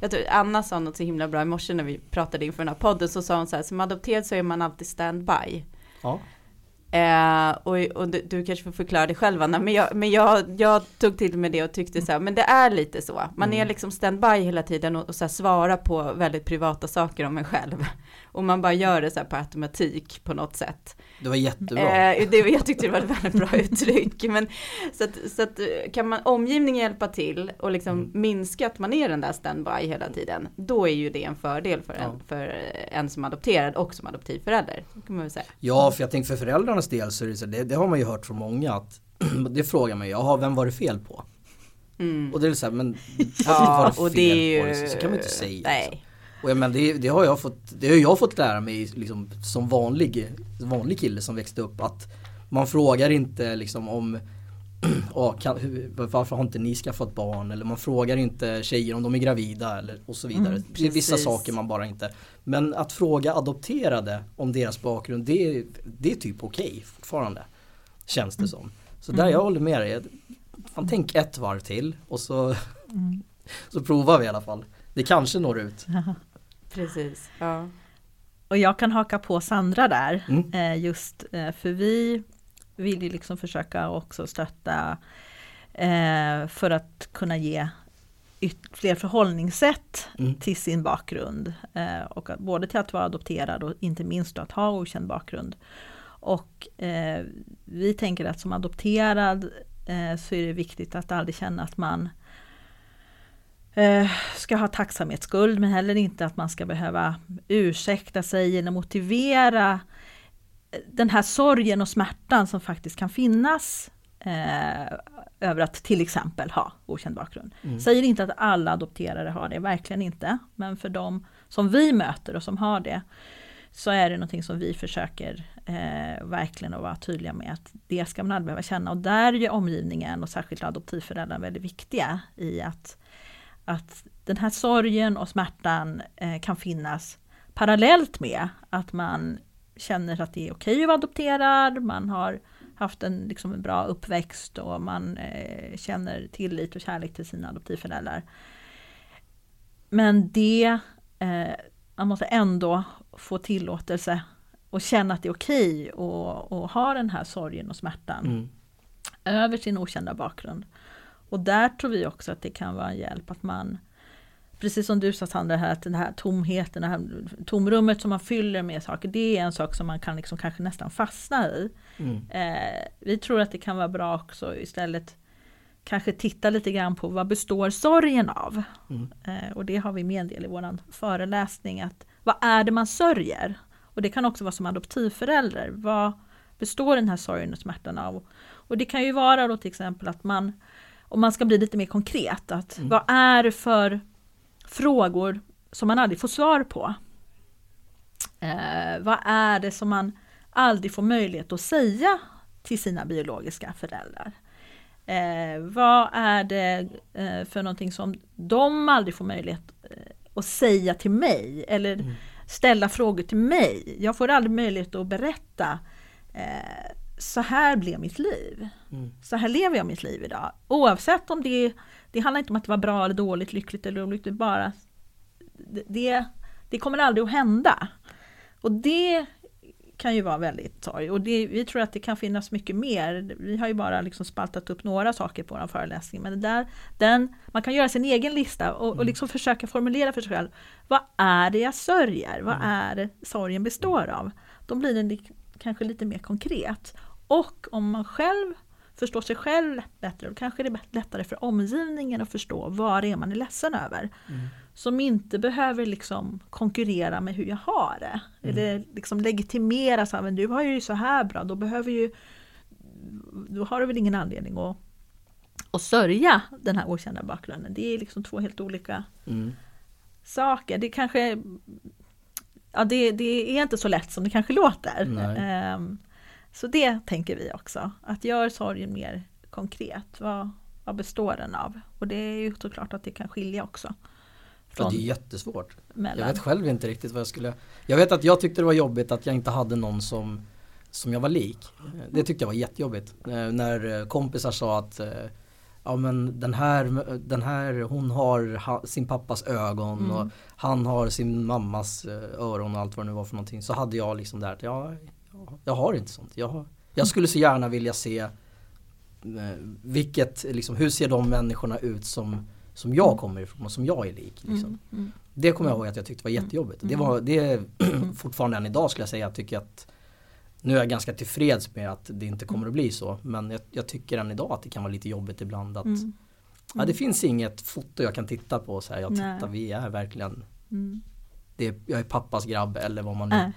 jag tror Anna sa något så himla bra i morse när vi pratade inför den här podden så sa hon så här som adopterad så är man alltid standby. Ja. Eh, och, och du, du, kanske får förklara det själv Anna, men, jag, men jag, jag tog till med det och tyckte så här, men det är lite så. Man mm. är liksom standby hela tiden och, och så här, svarar på väldigt privata saker om en själv. Och man bara gör det så här på automatik på något sätt. Det var jättebra. Eh, det, jag tyckte det var ett väldigt bra uttryck. Men, så, att, så att kan man omgivningen hjälpa till och liksom mm. minska att man är den där standby hela tiden. Då är ju det en fördel för, ja. en, för en som adopterad och som adoptivförälder. Kan man säga. Ja, för jag tänker för föräldrarnas del så är det så, det, det har man ju hört från många att det frågar man ju, jaha vem var det fel på? Mm. Och det är så här, men ja, var det fel och det är ju, på det? Så kan man inte säga. Nej. Liksom. Och jag men det, det, har jag fått, det har jag fått lära mig liksom, som vanlig, vanlig kille som växte upp att man frågar inte liksom om oh, kan, varför har inte ni skaffat barn? Eller man frågar inte tjejer om de är gravida eller, och så vidare. Mm, det är vissa saker man bara inte. Men att fråga adopterade om deras bakgrund det, det är typ okej okay, fortfarande. Känns det mm. som. Så där mm. jag håller med dig. Fan, tänk ett varv till och så, mm. så provar vi i alla fall. Det kanske når ut. Precis. Ja. Och jag kan haka på Sandra där. Mm. Eh, just eh, för vi vill ju liksom försöka också stötta eh, för att kunna ge fler förhållningssätt mm. till sin bakgrund. och att, både till att vara adopterad och inte minst att ha okänd bakgrund. Och vi tänker att som adopterad så är det viktigt att aldrig känna att man ska ha tacksamhetsskuld men heller inte att man ska behöva ursäkta sig eller motivera eh, den här sorgen och smärtan som faktiskt kan finnas eh, över att till exempel ha okänd bakgrund. Mm. Säger inte att alla adopterade har det, verkligen inte. Men för de som vi möter och som har det så är det någonting som vi försöker eh, verkligen att vara tydliga med att det ska man aldrig behöva känna. Och där är omgivningen och särskilt adoptivföräldrar väldigt viktiga i att att den här sorgen och smärtan eh, kan finnas parallellt med att man känner att det är okej att vara adopterad, man har haft en, liksom en bra uppväxt och man eh, känner tillit och kärlek till sina adoptivföräldrar. Men det, eh, man måste ändå få tillåtelse och känna att det är okej att ha den här sorgen och smärtan mm. över sin okända bakgrund. Och där tror vi också att det kan vara en hjälp att man Precis som du sa Sandra, här, att den här tomheten, det här tomrummet som man fyller med saker, det är en sak som man kan liksom kanske nästan fastna i. Mm. Eh, vi tror att det kan vara bra också istället kanske titta lite grann på vad består sorgen av? Mm. Eh, och det har vi med en del i vår föreläsning. att Vad är det man sörjer? Och det kan också vara som adoptivförälder. Vad består den här sorgen och smärtan av? Och det kan ju vara då till exempel att man om man ska bli lite mer konkret, att mm. vad är det för frågor som man aldrig får svar på? Eh, vad är det som man aldrig får möjlighet att säga till sina biologiska föräldrar? Eh, vad är det eh, för någonting som de aldrig får möjlighet eh, att säga till mig eller mm. ställa frågor till mig. Jag får aldrig möjlighet att berätta eh, så här blev mitt liv. Mm. Så här lever jag mitt liv idag. Oavsett om det, det handlar inte om att det var bra eller dåligt, lyckligt eller olyckligt, bara det, det kommer aldrig att hända. Och det kan ju vara väldigt sorg. Och det, vi tror att det kan finnas mycket mer. Vi har ju bara liksom spaltat upp några saker på vår föreläsning. Men där, den, man kan göra sin egen lista och, och mm. liksom försöka formulera för sig själv. Vad är det jag sörjer? Vad mm. är det sorgen består av? Då blir den kanske lite mer konkret. Och om man själv förstår sig själv bättre, då kanske det är lättare för omgivningen att förstå vad det är man är ledsen över. Mm. Som inte behöver liksom konkurrera med hur jag har det. Mm. Eller liksom legitimera, så här, men du har ju så här bra, då behöver ju då har du väl ingen anledning att, att sörja den här okända bakgrunden. Det är liksom två helt olika mm. saker. Det kanske ja, det, det, är inte så lätt som det kanske låter. Um, så det tänker vi också, att gör sorgen mer konkret. Vad, vad består den av? Och det är ju såklart att det kan skilja också. Ja, det är jättesvårt. Mellan. Jag vet själv inte riktigt vad jag skulle... Jag vet att jag tyckte det var jobbigt att jag inte hade någon som, som jag var lik. Det tyckte jag var jättejobbigt. Eh, när kompisar sa att eh, ja men den här, den här hon har sin pappas ögon mm. och han har sin mammas eh, öron och allt vad det nu var för någonting. Så hade jag liksom där, ja, jag har inte sånt. Jag, jag skulle så gärna vilja se eh, vilket, liksom, hur ser de människorna ut som, som jag kommer ifrån och som jag är lik. Liksom. Mm, mm. Det kommer jag ihåg att jag tyckte var jättejobbigt. Det, var, det är fortfarande än idag skulle jag säga, jag tycker att nu är jag ganska tillfreds med att det inte kommer att bli så. Men jag, jag tycker än idag att det kan vara lite jobbigt ibland att mm. Ja, det finns inget foto jag kan titta på och säga, jag tittar, vi är verkligen mm. det är, Jag är pappas grabb eller vad man nu äh.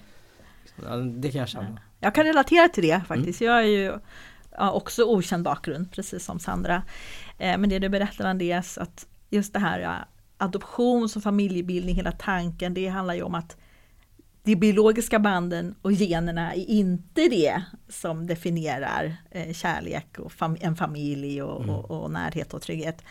Det kan jag känna. Jag kan relatera till det faktiskt. Mm. Jag är ju ja, också okänd bakgrund, precis som Sandra. Eh, men det du berättar Andreas, att just det här ja, adoption som familjebildning, hela tanken, det handlar ju om att de biologiska banden och generna är inte det som definierar eh, kärlek och fam en familj och, mm. och, och, närhet och trygghet.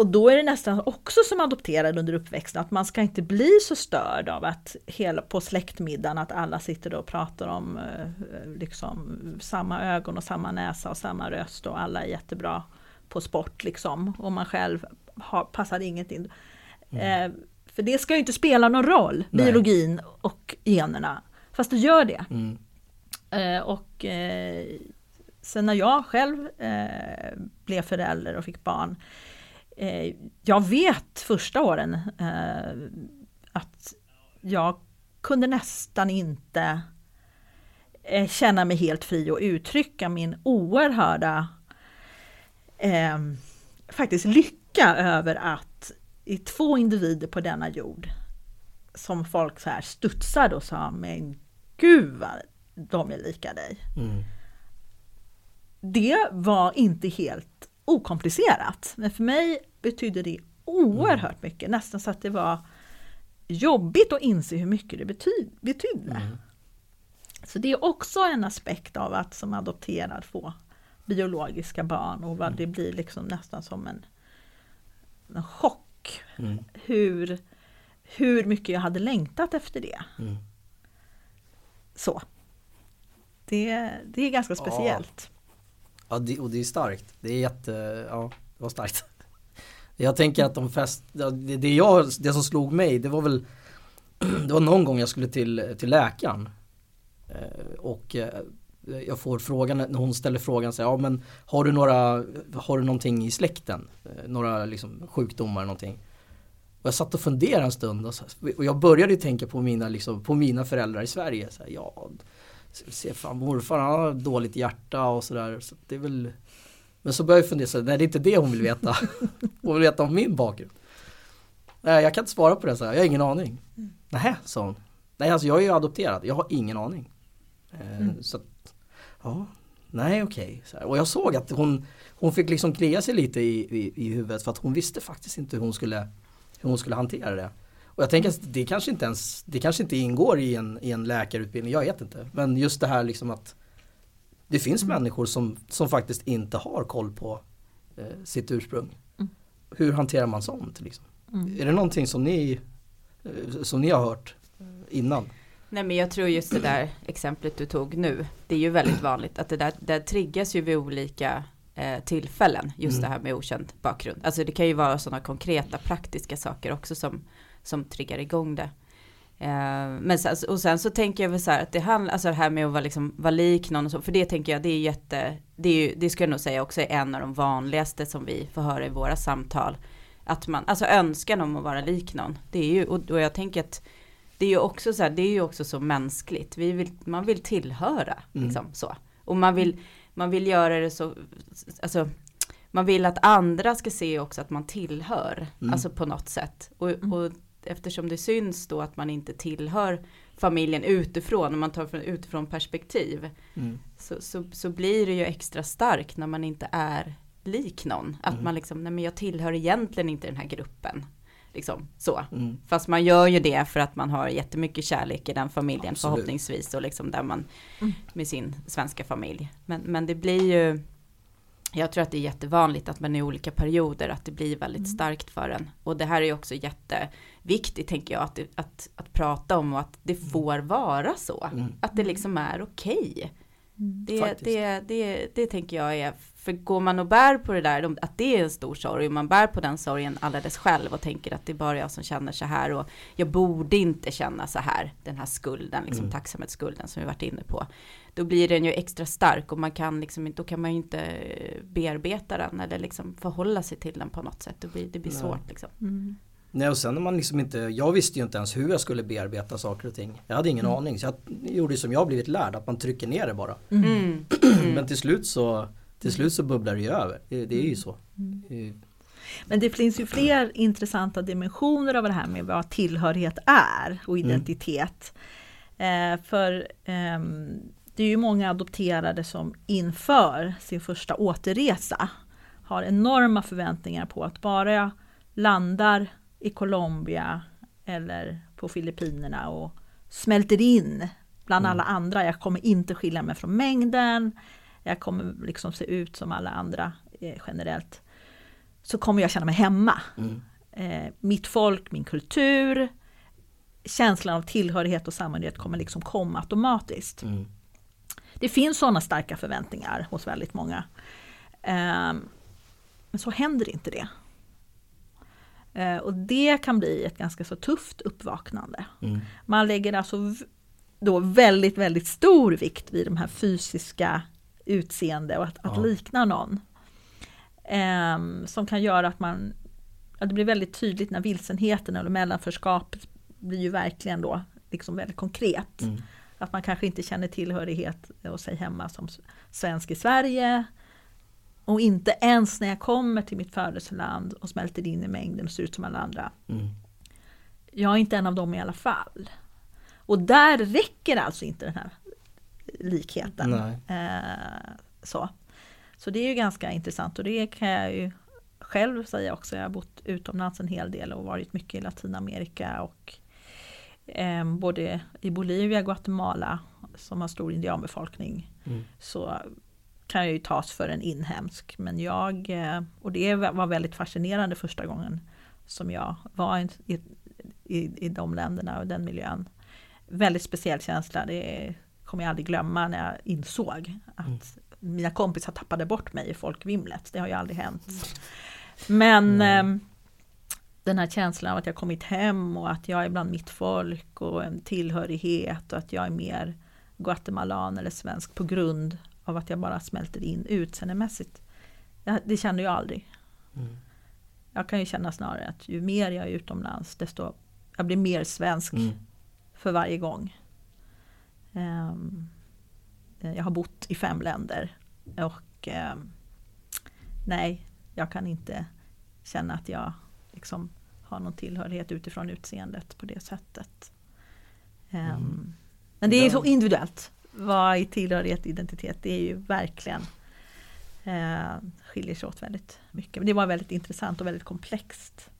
Och då är det nästan också som adopterad under uppväxten att man ska inte bli så störd av att hela, på släktmiddagen att alla sitter och pratar om eh, liksom, samma ögon och samma näsa och samma röst och alla är jättebra på sport liksom och man själv har, passar ingenting. Mm. Eh, för det ska ju inte spela någon roll, Nej. biologin och generna. Fast det gör det. Mm. Eh, och eh, sen när jag själv eh, blev förälder och fick barn eh, jag vet första åren eh, att jag kunde nästan inte eh, känna mig helt fri och uttrycka min oerhörda eh, faktiskt lycka över att i två individer på denna jord som folk så här studsade och sa men gud vad de är lika dig. Mm. Det var inte helt okomplicerat. Men för mig betydde det oerhört mm. mycket, nästan så att det var jobbigt att inse hur mycket det betyd, betydde. Mm. Så det är också en aspekt av att som adopterad få biologiska barn och vad mm. det blir liksom nästan som en, en chock. Mm. Hur, hur mycket jag hade längtat efter det. Mm. Så. Det, det är ganska speciellt. Ja, ja det, och det är starkt. Det är jätte, ja, det var starkt. Jag tänker att de flesta, det, det, jag, det som slog mig det var väl Det var någon gång jag skulle till, till läkaren eh, Och eh, jag får frågan, när hon ställer frågan så här, ja men har du några, har du någonting i släkten? Eh, några liksom sjukdomar någonting? Och jag satt och funderade en stund och, så, och jag började tänka på mina, liksom, på mina föräldrar i Sverige. Så här, ja, se fan morfar han har dåligt hjärta och sådär. Så det är väl men så började jag fundera, så, nej det är inte det hon vill veta. hon vill veta om min bakgrund. Nej jag kan inte svara på det, så jag har ingen aning. Mm. Nej, sa hon. Nej alltså jag är ju adopterad, jag har ingen aning. Eh, mm. Så ja, nej okej. Okay. Och jag såg att hon, hon fick liksom klia sig lite i, i, i huvudet för att hon visste faktiskt inte hur hon skulle, hur hon skulle hantera det. Och jag tänker att det kanske inte ens, det kanske inte ingår i en, i en läkarutbildning, jag vet inte. Men just det här liksom att det finns mm. människor som, som faktiskt inte har koll på eh, sitt ursprung. Mm. Hur hanterar man sånt? Liksom? Mm. Är det någonting som ni, eh, som ni har hört innan? Nej men jag tror just det där exemplet du tog nu, det är ju väldigt vanligt att det där, där triggas ju vid olika eh, tillfällen, just mm. det här med okänd bakgrund. Alltså det kan ju vara sådana konkreta praktiska saker också som, som triggar igång det. Eh, men sen, och sen så tänker jag väl så här att det handlar, alltså det här med att vara, liksom, vara lik någon och så, för det tänker jag det är jätte, det är ju, det ska jag nog säga också är en av de vanligaste som vi får höra i våra samtal. Att man, alltså önskan om att vara lik någon. Det är ju, och, och jag tänker att det är ju också så här, det är ju också så mänskligt. Vi vill, man vill tillhöra, mm. liksom så. Och man vill, man vill göra det så, alltså man vill att andra ska se också att man tillhör, mm. alltså på något sätt. Och, mm. och eftersom det syns då att man inte tillhör familjen utifrån, om man tar från utifrån perspektiv, mm. så, så, så, blir det ju extra starkt när man inte är lik någon. Att mm. man liksom, nej men jag tillhör egentligen inte den här gruppen. Liksom så. Mm. Fast man gör ju det för att man har jättemycket kärlek i den familjen Absolut. förhoppningsvis och liksom där man mm. med sin svenska familj. Men, men det blir ju jag tror att det är jättevanligt att man i olika perioder att det blir väldigt mm. starkt för en. Och det här är ju också jätteviktigt tänker jag att, att, att prata om och att det mm. får vara så. Mm. Att det liksom är okej. Okay. Mm. Det, det, det, det tänker jag är för går man och bär på det där, att det är en stor sorg, och man bär på den sorgen alldeles själv och tänker att det är bara jag som känner så här och jag borde inte känna så här, den här skulden, liksom mm. tacksamhetsskulden som vi varit inne på. Då blir den ju extra stark och man kan liksom, då kan man ju inte bearbeta den eller liksom förhålla sig till den på något sätt. Det blir, det blir svårt liksom. Mm. Nej och sen när man liksom inte, jag visste ju inte ens hur jag skulle bearbeta saker och ting. Jag hade ingen mm. aning så jag gjorde som jag blivit lärd, att man trycker ner det bara. Mm. Men till slut så till slut så bubblar det ju över. Det, det är ju så. Mm. Men det finns ju fler intressanta dimensioner av det här med vad tillhörighet är och mm. identitet. Mm. Eh, för eh, det är ju många adopterade som inför sin första återresa har enorma förväntningar på att bara jag landar i Colombia eller på Filippinerna och smälter in bland mm. alla andra. Jag kommer inte skilja mig från mängden jag kommer liksom se ut som alla andra eh, generellt. Så kommer jag känna mig hemma. Mm. Eh, mitt folk, min kultur, känslan av tillhörighet och samhörighet kommer liksom komma automatiskt. Mm. Det finns sådana starka förväntningar hos väldigt många. Eh, men så händer inte det. Eh, och det kan bli ett ganska så tufft uppvaknande. Mm. Man lägger alltså då väldigt, väldigt stor vikt vid de här fysiska utseende och att, ja. att likna någon. Um, som kan göra att man, att det blir väldigt tydligt när vilsenheten eller mellanförskapet blir ju verkligen då liksom väldigt konkret. Mm. Att man kanske inte känner tillhörighet och sig hemma som svensk i Sverige. Och inte ens när jag kommer till mitt födelseland och smälter in i mängden och ser ut som alla andra. Mm. Jag är inte en av dem i alla fall. Och där räcker alltså inte den här likheten. Eh, så. så det är ju ganska intressant och det kan jag ju själv säga också. Jag har bott utomlands en hel del och varit mycket i Latinamerika och eh, både i Bolivia, Guatemala som har stor indianbefolkning mm. så kan jag ju tas för en inhemsk. Men jag, eh, och det var väldigt fascinerande första gången som jag var i, i, i de länderna och den miljön. Väldigt speciell känsla. Det kommer jag aldrig glömma när jag insåg att mm. mina kompisar tappade bort mig i folkvimlet. Det har ju aldrig hänt. Men mm. eh, den här känslan av att jag kommit hem och att jag är bland mitt folk och en tillhörighet och att jag är mer guatemalan eller svensk på grund av att jag bara smälter in utseendemässigt. Det känner jag aldrig. Mm. Jag kan ju känna snarare att ju mer jag är utomlands desto jag blir mer svensk mm. för varje gång. Ehm, eh, jag har bott i fem länder och ehm, nej, jag kan inte känna att jag liksom har någon tillhörighet utifrån utseendet på det sättet. Ehm, mm. Men det är så individuellt. Vad är tillhörighet och identitet? Det är ju verkligen eh, skiljer sig åt väldigt mycket. Men det var väldigt intressant och väldigt komplext.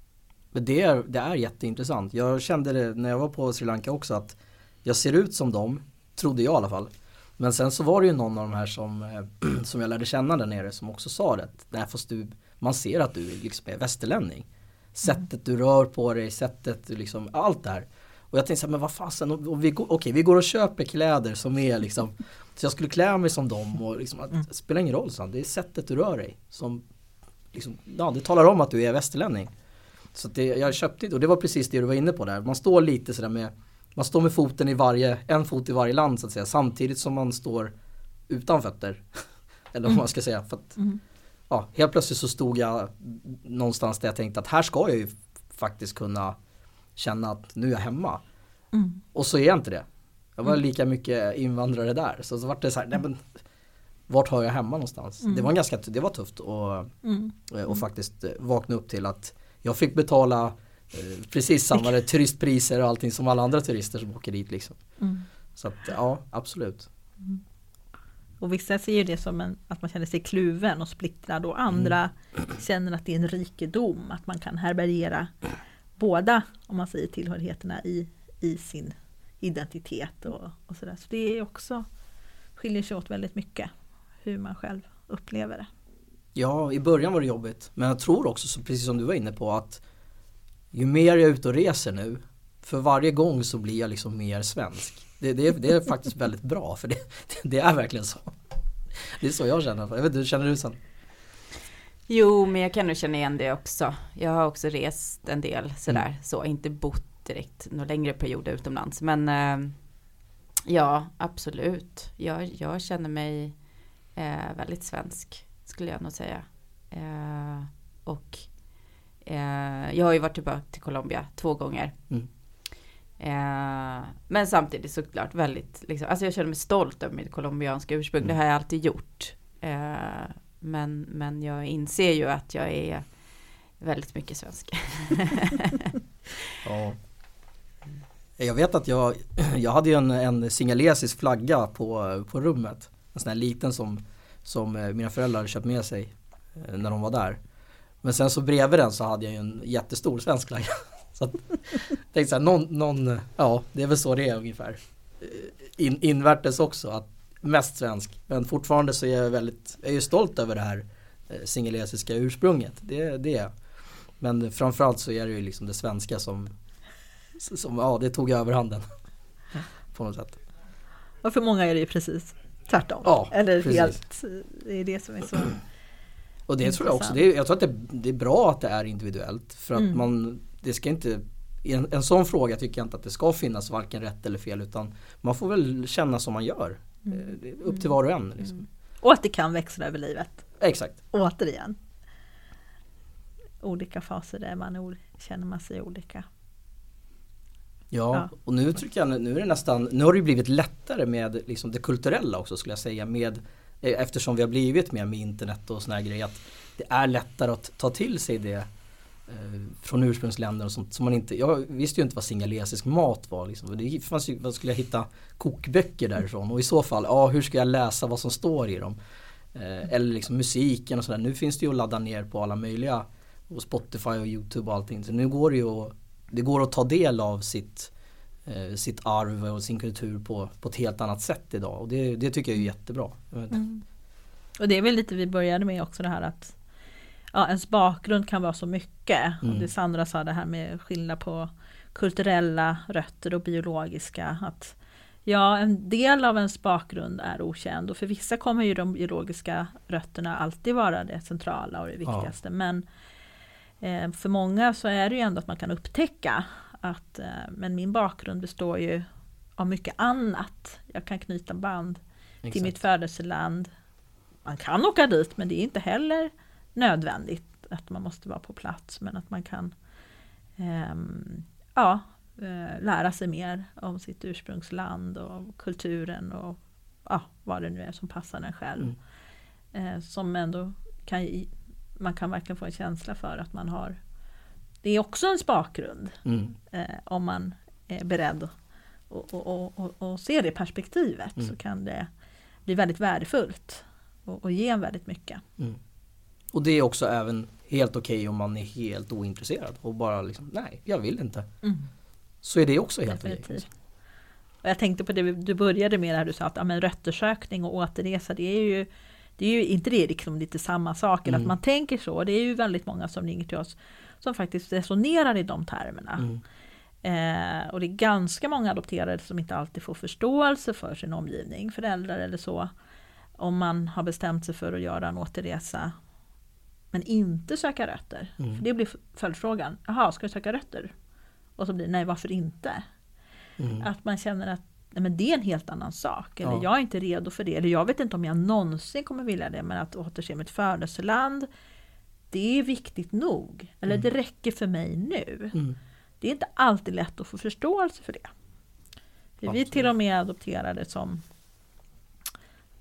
Men det är, det är jätteintressant. Jag kände det när jag var på Sri Lanka också att jag ser ut som dem trodde jag i alla fall. Men sen så var det ju någon av de här som, eh, som jag lärde känna där nere som också sa det. Nej, fast du, man ser att du liksom är västerlänning. Sättet du rör på dig, sättet du liksom, allt det här. Och jag tänkte så här, men vad fasen, om vi, går, okay, vi går och köper kläder som är liksom Så jag skulle klä mig som dem och liksom, att, det spelar ingen roll, så det är sättet du rör dig som liksom, Ja, det talar om att du är västerlänning. Så det, jag köpte det och det var precis det du var inne på där. Man står lite sådär med Man står med foten i varje, en fot i varje land så att säga samtidigt som man står utan fötter. Eller vad man ska säga. För att, mm. ja, helt plötsligt så stod jag någonstans där jag tänkte att här ska jag ju faktiskt kunna känna att nu är jag hemma. Mm. Och så är jag inte det. Jag var mm. lika mycket invandrare där. Så, så vart det så här, nej men vart har jag hemma någonstans? Mm. Det var ganska, det var tufft och, mm. och mm. faktiskt eh, vakna upp till att jag fick betala eh, precis samma turistpriser och allting som alla andra turister som åker dit liksom. Mm. Så att ja, absolut. Mm. Och vissa ser ju det som en, att man känner sig kluven och splittrad och andra mm. känner att det är en rikedom att man kan härbärgera båda, om man säger tillhörigheterna i, i sin identitet och, och sådär. Så det är också, skiljer sig åt väldigt mycket hur man själv upplever det. Ja, i början var det jobbigt. Men jag tror också, precis som du var inne på, att ju mer jag är ute och reser nu, för varje gång så blir jag liksom mer svensk. Det, det, det är faktiskt väldigt bra, för det, det, är verkligen så. Det är så jag känner. Jag vet inte, hur känner du sen? Jo, men jag kan nog känna igen det också. Jag har också rest en del sådär, mm. så inte bott direkt några längre perioder utomlands. Men eh, ja, absolut. Jag, jag känner mig eh, väldigt svensk, skulle jag nog säga. Eh, och eh, jag har ju varit tillbaka till Colombia två gånger. Mm. Eh, men samtidigt såklart väldigt, liksom, alltså jag känner mig stolt över mitt colombianska ursprung. Mm. Det har jag alltid gjort. Eh, men, men jag inser ju att jag är väldigt mycket svensk. ja. Jag vet att jag, jag hade ju en, en singalesisk flagga på, på rummet. En sån här liten som, som eh, mina föräldrar hade köpt med sig eh, när de var där. Men sen så bredvid den så hade jag ju en jättestor svensk flagga. Så att, tänkte så här, någon, någon, ja det är väl så det är ungefär. Eh, in, invärtes också, att mest svensk. Men fortfarande så är jag väldigt, jag är stolt över det här singalesiska ursprunget. Det, det är jag. Men framförallt så är det ju liksom det svenska som, som ja det tog överhanden. På något sätt. Och för många är det ju precis tvärtom. Ja, Eller precis. helt, det är det som är så Och det tror jag också, det är, jag tror att det, det, är bra att det är individuellt. För att mm. man, det ska inte en, en sån fråga tycker jag inte att det ska finnas varken rätt eller fel utan man får väl känna som man gör. Mm. Upp till var och en. Liksom. Mm. Och att det kan växla över livet. Exakt. Återigen. Olika faser där man känner man sig olika. Ja, ja, och nu tycker jag nu är det nästan, nu har det blivit lättare med liksom det kulturella också skulle jag säga med eh, Eftersom vi har blivit mer med internet och såna här grejer att det är lättare att ta till sig det eh, Eh, från ursprungsländer och sånt som man inte, jag visste ju inte vad singalesisk mat var liksom. Det fanns ju, vad skulle jag hitta kokböcker därifrån och i så fall, ja hur ska jag läsa vad som står i dem? Eh, eller liksom musiken och sådär. Nu finns det ju att ladda ner på alla möjliga och Spotify och Youtube och allting. Så nu går det ju att det går att ta del av sitt, eh, sitt arv och sin kultur på, på ett helt annat sätt idag och det, det tycker jag är jättebra. Mm. Och det är väl lite vi började med också det här att ja, ens bakgrund kan vara så mycket. Mm. Det Sandra sa det här med skillnad på kulturella rötter och biologiska. Att Ja, en del av ens bakgrund är okänd och för vissa kommer ju de biologiska rötterna alltid vara det centrala och det viktigaste. Ja. Men Eh, för många så är det ju ändå att man kan upptäcka att eh, men min bakgrund består ju av mycket annat. Jag kan knyta band Exakt. till mitt födelseland. Man kan åka dit men det är inte heller nödvändigt att man måste vara på plats men att man kan eh, ja, lära sig mer om sitt ursprungsland och kulturen och ja, vad det nu är som passar en själv. Mm. Eh, som ändå kan man kan verkligen få en känsla för att man har Det är också en bakgrund mm. eh, om man är beredd och, och, och, och se det perspektivet mm. så kan det bli väldigt värdefullt och, och ge väldigt mycket. Och det är också även helt okej okay om man är helt ointresserad och bara liksom nej, jag vill inte. Mm. Så är det också helt okej. Okay. Jag tänkte på det du började med när du sa att ja, men röttersökning och återresa det är ju det är ju inte det liksom lite samma saker, mm. att man tänker så. Det är ju väldigt många som ringer till oss som faktiskt resonerar i de termerna. Mm. Eh, och det är ganska många adopterade som inte alltid får förståelse för sin omgivning, föräldrar eller så. Om man har bestämt sig för att göra en återresa men inte söka rötter. Mm. För det blir följdfrågan. Jaha, ska du söka rötter? Och så blir det nej, varför inte? Mm. Att man känner att nej, men det är en helt annan sak. Eller ja. jag är inte redo för det. Eller jag vet inte om jag någonsin kommer vilja det. Men att återse mitt födelseland. Det är viktigt nog. Eller mm. det räcker för mig nu. Mm. Det är inte alltid lätt att få förståelse för det. För vi till och med adopterade som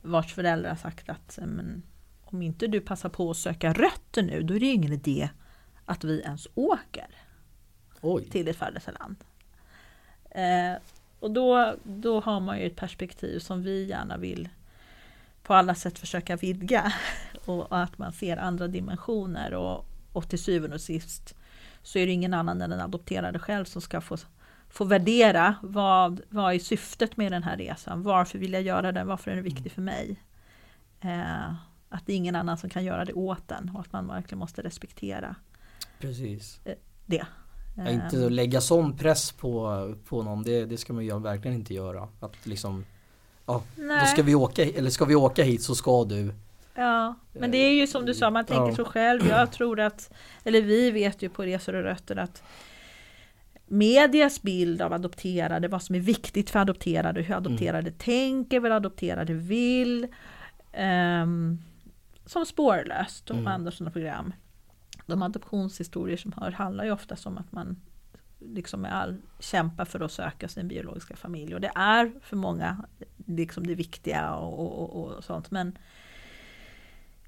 vars föräldrar sagt att men, om inte du passar på att söka rötter nu, då är det ingen idé att vi ens åker Oj. till ett födelseland. Eh, och då, då har man ju ett perspektiv som vi gärna vill på alla sätt försöka vidga. Och, att man ser andra dimensioner och, och till syvende och sist så är det ingen annan än den adopterade själv som ska få, få värdera vad, vad är syftet med den här resan? Varför vill jag göra den? Varför är den viktig för mig? Eh, att det är ingen annan som kan göra det åt den och att man verkligen måste respektera Precis. Eh, det. Ja, inte att lägga sån press på, på någon, det, det ska man ju verkligen inte göra. Att liksom, ja, då ska vi åka, eller ska vi åka hit så ska du. Ja, men det är ju som du sa, man tänker ja. så själv. Jag tror att, eller vi vet ju på Resor och Rötter att medias bild av adopterade, vad som är viktigt för adopterade, hur adopterade mm. tänker, vad adopterade vill. Um, som spårlöst och mm. andra sådana program de adoptionshistorier som hör handlar ju oftast om att man liksom med all kämpar för att söka sin biologiska familj. Och det är för många liksom det viktiga och, och, och sånt. Men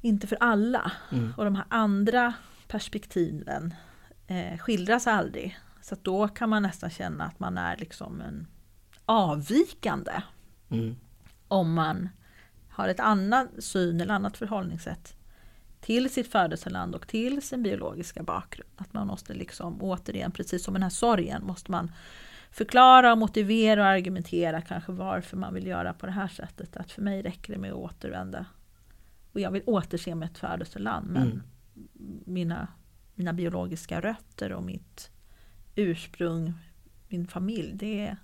inte för alla. Mm. Och de här andra perspektiven eh, skildras aldrig. Så då kan man nästan känna att man är liksom en avvikande. Mm. Om man har ett annat syn eller annat förhållningssätt till sitt födelseland och till sin biologiska bakgrund. Att man måste liksom återigen, precis som den här sorgen, måste man förklara, motivera och argumentera kanske varför man vill göra på det här sättet. Att för mig räcker det med att återvända. Och jag vill återse mitt födelseland men mm. mina, mina biologiska rötter och mitt ursprung, min familj, det är,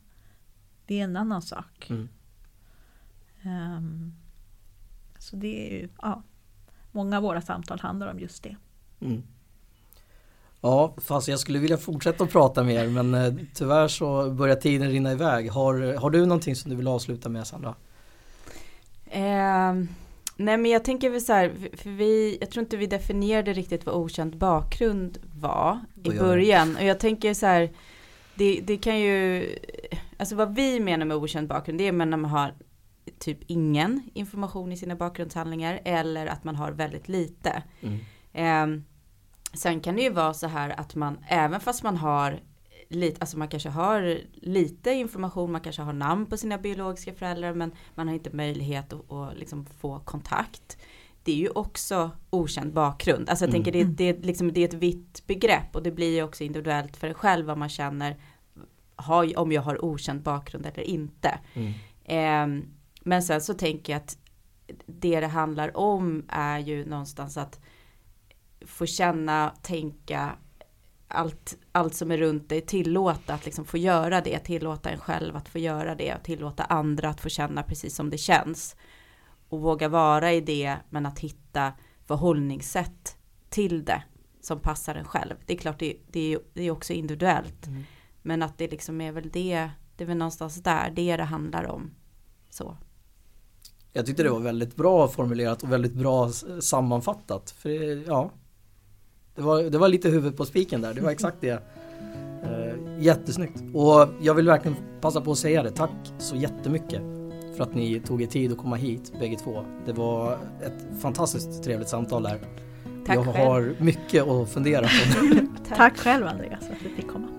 det är en annan sak. Mm. Um, så det är ju, ja många av våra samtal handlar om just det. Mm. Ja, fast jag skulle vilja fortsätta att prata mer men eh, tyvärr så börjar tiden rinna iväg. Har, har du någonting som du vill avsluta med Sandra? Eh, nej men jag tänker väl så här, för vi, jag tror inte vi definierade riktigt vad okänd bakgrund var i början. Och jag tänker så här, det, det kan ju, alltså vad vi menar med okänd bakgrund det är när man har typ ingen information i sina bakgrundshandlingar eller att man har väldigt lite. Mm. Eh, sen kan det ju vara så här att man även fast man har lite, alltså man kanske har lite information, man kanske har namn på sina biologiska föräldrar men man har inte möjlighet att, att liksom få kontakt. Det är ju också okänd bakgrund. Alltså jag mm. tänker det, det, liksom, det är ett vitt begrepp och det blir ju också individuellt för en själv vad man känner har, om jag har okänd bakgrund eller inte. Mm. Eh, men sen så tänker jag att det det handlar om är ju någonstans att få känna, tänka, allt, allt som är runt dig, tillåta att liksom få göra det, tillåta en själv att få göra det, och tillåta andra att få känna precis som det känns. Och våga vara i det, men att hitta förhållningssätt till det som passar en själv. Det är klart, det, det, är, det är också individuellt. Mm. Men att det liksom är väl det, det är väl någonstans där, det det handlar om. Så. Jag tyckte det var väldigt bra formulerat och väldigt bra sammanfattat. För ja, det var, det var lite huvudet på spiken där, det var exakt det. Eh, jättesnyggt. Och jag vill verkligen passa på att säga det, tack så jättemycket för att ni tog er tid att komma hit bägge två. Det var ett fantastiskt trevligt samtal där. Tack jag själv. har mycket att fundera på. tack själv Andreas för att du fick komma.